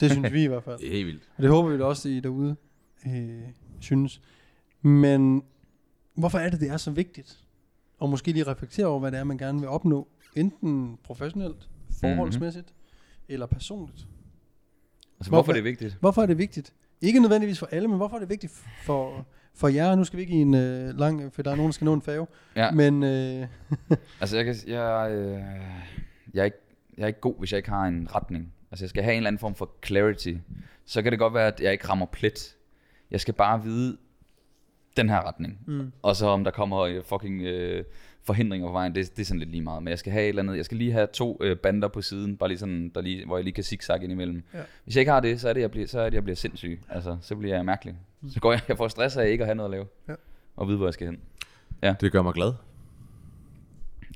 Det synes vi i hvert fald. Det er helt vildt. Og det håber vi da også, I derude øh, synes. Men hvorfor er det, det er så vigtigt? Og måske lige reflektere over, hvad det er, man gerne vil opnå. Enten professionelt, forholdsmæssigt, mm-hmm. eller personligt. Altså, hvorfor er det vigtigt? Hvorfor er det vigtigt? Ikke nødvendigvis for alle, men hvorfor er det vigtigt for, for jer? Nu skal vi ikke i en øh, lang, for der er nogen, der skal nå en fave. Ja. Men øh, Altså, jeg, kan, jeg, øh, jeg, er ikke, jeg er ikke god, hvis jeg ikke har en retning. Altså, jeg skal have en eller anden form for clarity. Så kan det godt være, at jeg ikke rammer plet. Jeg skal bare vide den her retning. Mm. Og så om der kommer øh, fucking øh, forhindringer på vejen, det, det er sådan lidt lige meget. Men jeg skal have et eller andet, jeg skal lige have to øh, bander på siden, bare lige sådan, der lige, hvor jeg lige kan zigzag ind imellem. Ja. Hvis jeg ikke har det, så er det, jeg bliver, så er det, jeg bliver sindssyg. Altså, så bliver jeg mærkelig. Så går jeg, jeg får stress af ikke at have noget at lave. Ja. Og vide, hvor jeg skal hen. Det gør mig glad.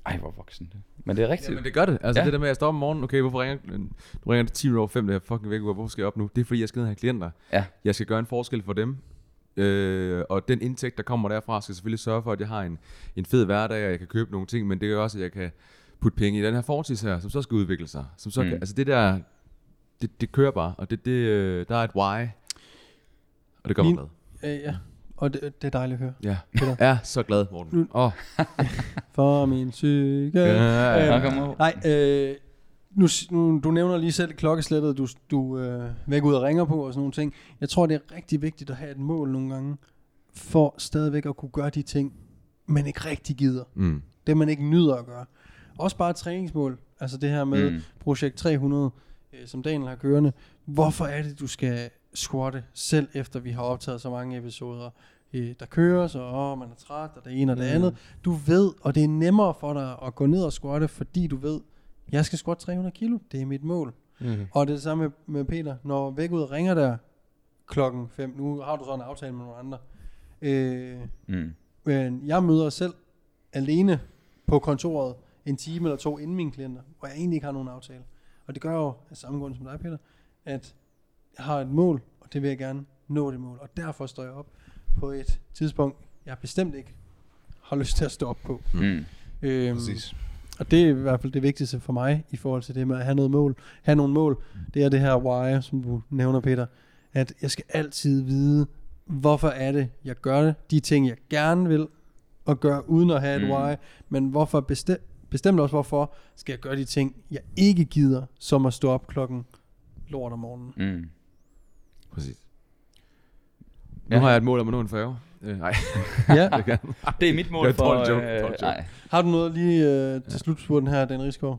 Ej, hvor voksen det. Men det er rigtigt. Ja, men det gør det. Altså Ja. det der med, at jeg står om morgenen, okay, hvorfor ringer du ringer til 10 over 5, det er fucking væk, hvorfor skal jeg op nu? Det er fordi, jeg skal ned og have klienter. Ja. Jeg skal gøre en forskel for dem. Øh, og den indtægt, der kommer derfra, skal selvfølgelig sørge for, at jeg har en, en fed hverdag, og jeg kan købe nogle ting, men det gør også, at jeg kan putte penge i den her fortids her, som så skal udvikle sig. Som så Mm. kan, altså det der, det, det kører bare, og det, det, øh, der er et why, og det gør mig Min- glad. øh, ja, og det, det er dejligt at høre. Ja, Peter. jeg er så glad, Morten. Nu- Åh, For min psyke. Ja, Nå, Øhm, kom over. Nej, øh, nu, nu, du nævner lige selv klokkeslættet, du, du øh, væk ud og ringer på og sådan nogle ting. Jeg tror, det er rigtig vigtigt at have et mål nogle gange, for stadigvæk at kunne gøre de ting, man ikke rigtig gider. mm. Det, man ikke nyder at gøre. Også bare et træningsmål. Altså det her med mm. projekt 300, øh, som Daniel har kørende. Hvorfor er det, du skal squatte, selv efter vi har optaget så mange episoder, øh, der kører, så åh, man er træt, og det ene og det Mm. andet. Du ved, og det er nemmere for dig at gå ned og squatte, fordi du ved, jeg skal squatte 300 kilo, det er mit mål. Mm. Og det er det samme med, med Peter. Når væk ud ringer der klokken 5, nu har du så en aftale med nogle andre, øh, Mm. men jeg møder selv alene på kontoret en time eller to inden mine klienter, hvor jeg egentlig ikke har nogen aftale. Og det gør jo af samme grund som dig, Peter, at jeg har et mål, og det vil jeg gerne nå det mål. Og derfor står jeg op på et tidspunkt, jeg bestemt ikke har lyst til at stå op på. Mm. Øhm, Præcis. og det er i hvert fald det vigtigste for mig i forhold til det med at have noget mål. Have nogle mål. Det er det her why, som du nævner, Peter. At jeg skal altid vide, hvorfor er det, jeg gør det. De ting, jeg gerne vil at gøre, uden at have et Mm. why. Men hvorfor bestemt, bestemt også, hvorfor skal jeg gøre de ting, jeg ikke gider, som at stå op klokken lort om morgenen. Mm. Præcis. Nu Ja. har jeg et mål om at nå en færge. Øh, nej, ja. det er mit mål Det er for... joke, øh, joke. nej. Har du noget lige øh, til slutspurten her, Dan Rigsgaard?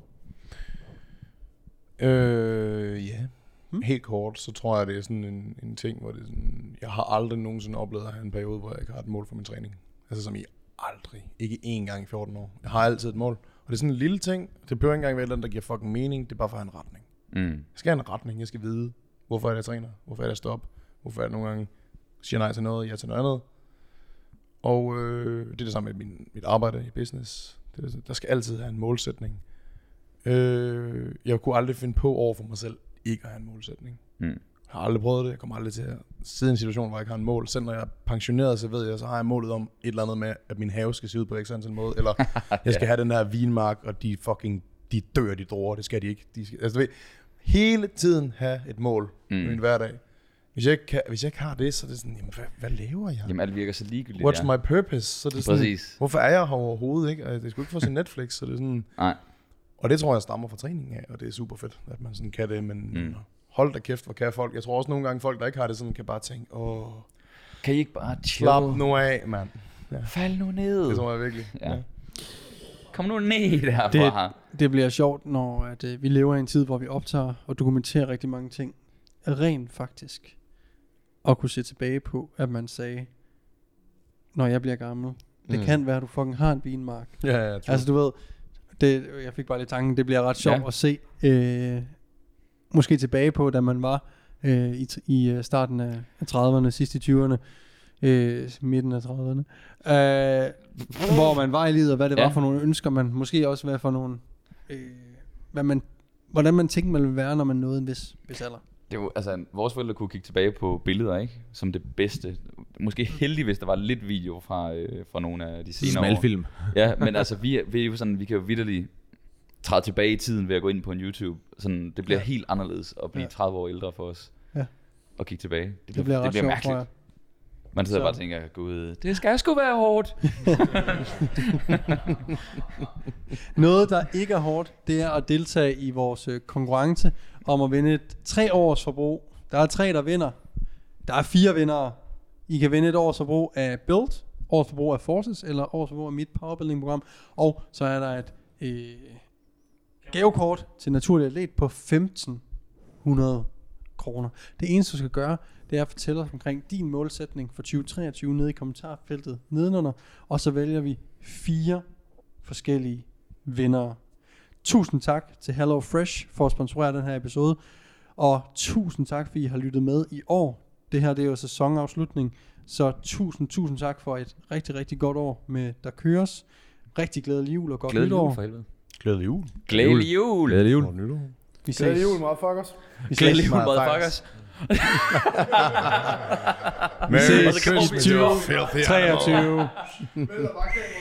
Øh, ja. Hmm? Helt kort, så tror jeg, det er sådan en, en ting, hvor det er sådan, jeg har aldrig nogensinde oplevet at have en periode, hvor jeg ikke har et mål for min træning. Altså som i aldrig. Ikke én gang i 14 år. Jeg har altid et mål, Og det er sådan en lille ting. Det behøver ikke engang være et eller andet, der giver fucking mening. Det er bare for at have en retning. Mm. Jeg skal have en retning. Jeg skal vide, hvorfor er det, jeg træner. Hvorfor er det, jeg står op. Hvorfor er det nogle gange siger nej til noget, ja til noget andet. Og øh, det er det samme med min, mit arbejde i business. Det er, der skal altid have en målsætning. Øh, jeg kunne aldrig finde på over for mig selv ikke at have en målsætning. Mm. Jeg har aldrig prøvet det. Jeg kommer aldrig til at sidde i en situation, hvor jeg ikke har en mål. Selv når jeg er pensioneret, så ved jeg, så har jeg målet om et eller andet med, at min have skal se ud på x antal måde. Eller jeg skal have den her vinmark, og de fucking, de dør, de droger. Det skal de ikke. De skal, altså, du ved, hele tiden have et mål mm. i min hverdag. Hvis jeg, ikke kan, hvis jeg ikke har det, så er det sådan, jamen, hvad, hvad laver jeg? Jamen, alt virker så ligegyldigt. What's ja. my purpose? Så er det sådan, Præcis. hvorfor er jeg her overhovedet? Ikke? Altså, Det skulle ikke at se Netflix, så det er sådan... Nej. Og det tror jeg stammer fra træningen af, og det er super fedt, at man sådan kan det, men Mm. hold da kæft, hvor kan folk. Jeg tror også nogle gange, folk, der ikke har det sådan, kan bare tænke, åh, Kan I ikke bare chill? slap nu af, mand. Fald nu ned. Det tror jeg virkelig. Ja. Kom nu ned derfra. Det, det bliver sjovt, når at, øh, vi lever i en tid, hvor vi optager og dokumenterer rigtig mange ting. Rent faktisk. Og kunne se tilbage på, at man sagde, når jeg bliver gammel. Det Mm. kan være, at du fucking har en vinmark. Ja, ja, true. Altså du ved, det, jeg fik bare lidt tanken, det bliver ret sjovt Ja. at se, øh, måske tilbage på, da man var øh, i, i øh, starten af af 30'erne, sidst i 20'erne, øh, midten af 30'erne, øh, hvor man var i livet, og hvad det Ja. var for nogle ønsker, man måske også hvad for nogle, øh, hvad man, hvordan man tænkte, man ville være, når man nåede en vis, vis alder. Det var, altså, vores forældre kunne kigge tilbage på billeder, ikke? Som det bedste. Måske heldigt, hvis der var lidt video fra, øh, fra nogle af de senere år. Smalfilm. Ja, men altså, vi, vi er jo sådan, vi kan jo vidderligt træde tilbage i tiden ved at gå ind på en YouTube. Sådan, det bliver ja. helt anderledes at blive Ja. 30 år ældre for os. Ja. Og kigge tilbage. Det, Det bliver ret det bliver mærkeligt. Man sidder Så- bare og tænker, gud, det skal sgu være hårdt. Noget, der ikke er hårdt, det er at deltage i vores øh, konkurrence om at vinde et tre års forbrug. Der er tre, der vinder. Der er fire vindere. I kan vinde et års forbrug af Build, års forbrug af Forces, eller års forbrug af mit powerbuilding program. Og så er der et øh, gavekort til naturlig atlet på 1500 kroner. Det eneste, du skal gøre, det er at fortælle os omkring din målsætning for 2023 nede i kommentarfeltet nedenunder, og så vælger vi fire forskellige vindere. Tusind tak til Hello Fresh for at sponsorere den her episode, og tusind tak, fordi I har lyttet med i år. Det her det er jo sæsonafslutning, så tusind, tusind tak for et rigtig, rigtig godt år med Der Køres. Rigtig glædelig jul og godt Glædelig nytår. jul for helvede. Glædelig jul. Glædelig jul. Glædelig jul. Godt nytår. Vi ses. Glædelig jul, motherfuckers. Vi Glædelig ses. jul, motherfuckers. Vi ses. Og så kommer vi 2023.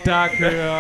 Der Køres.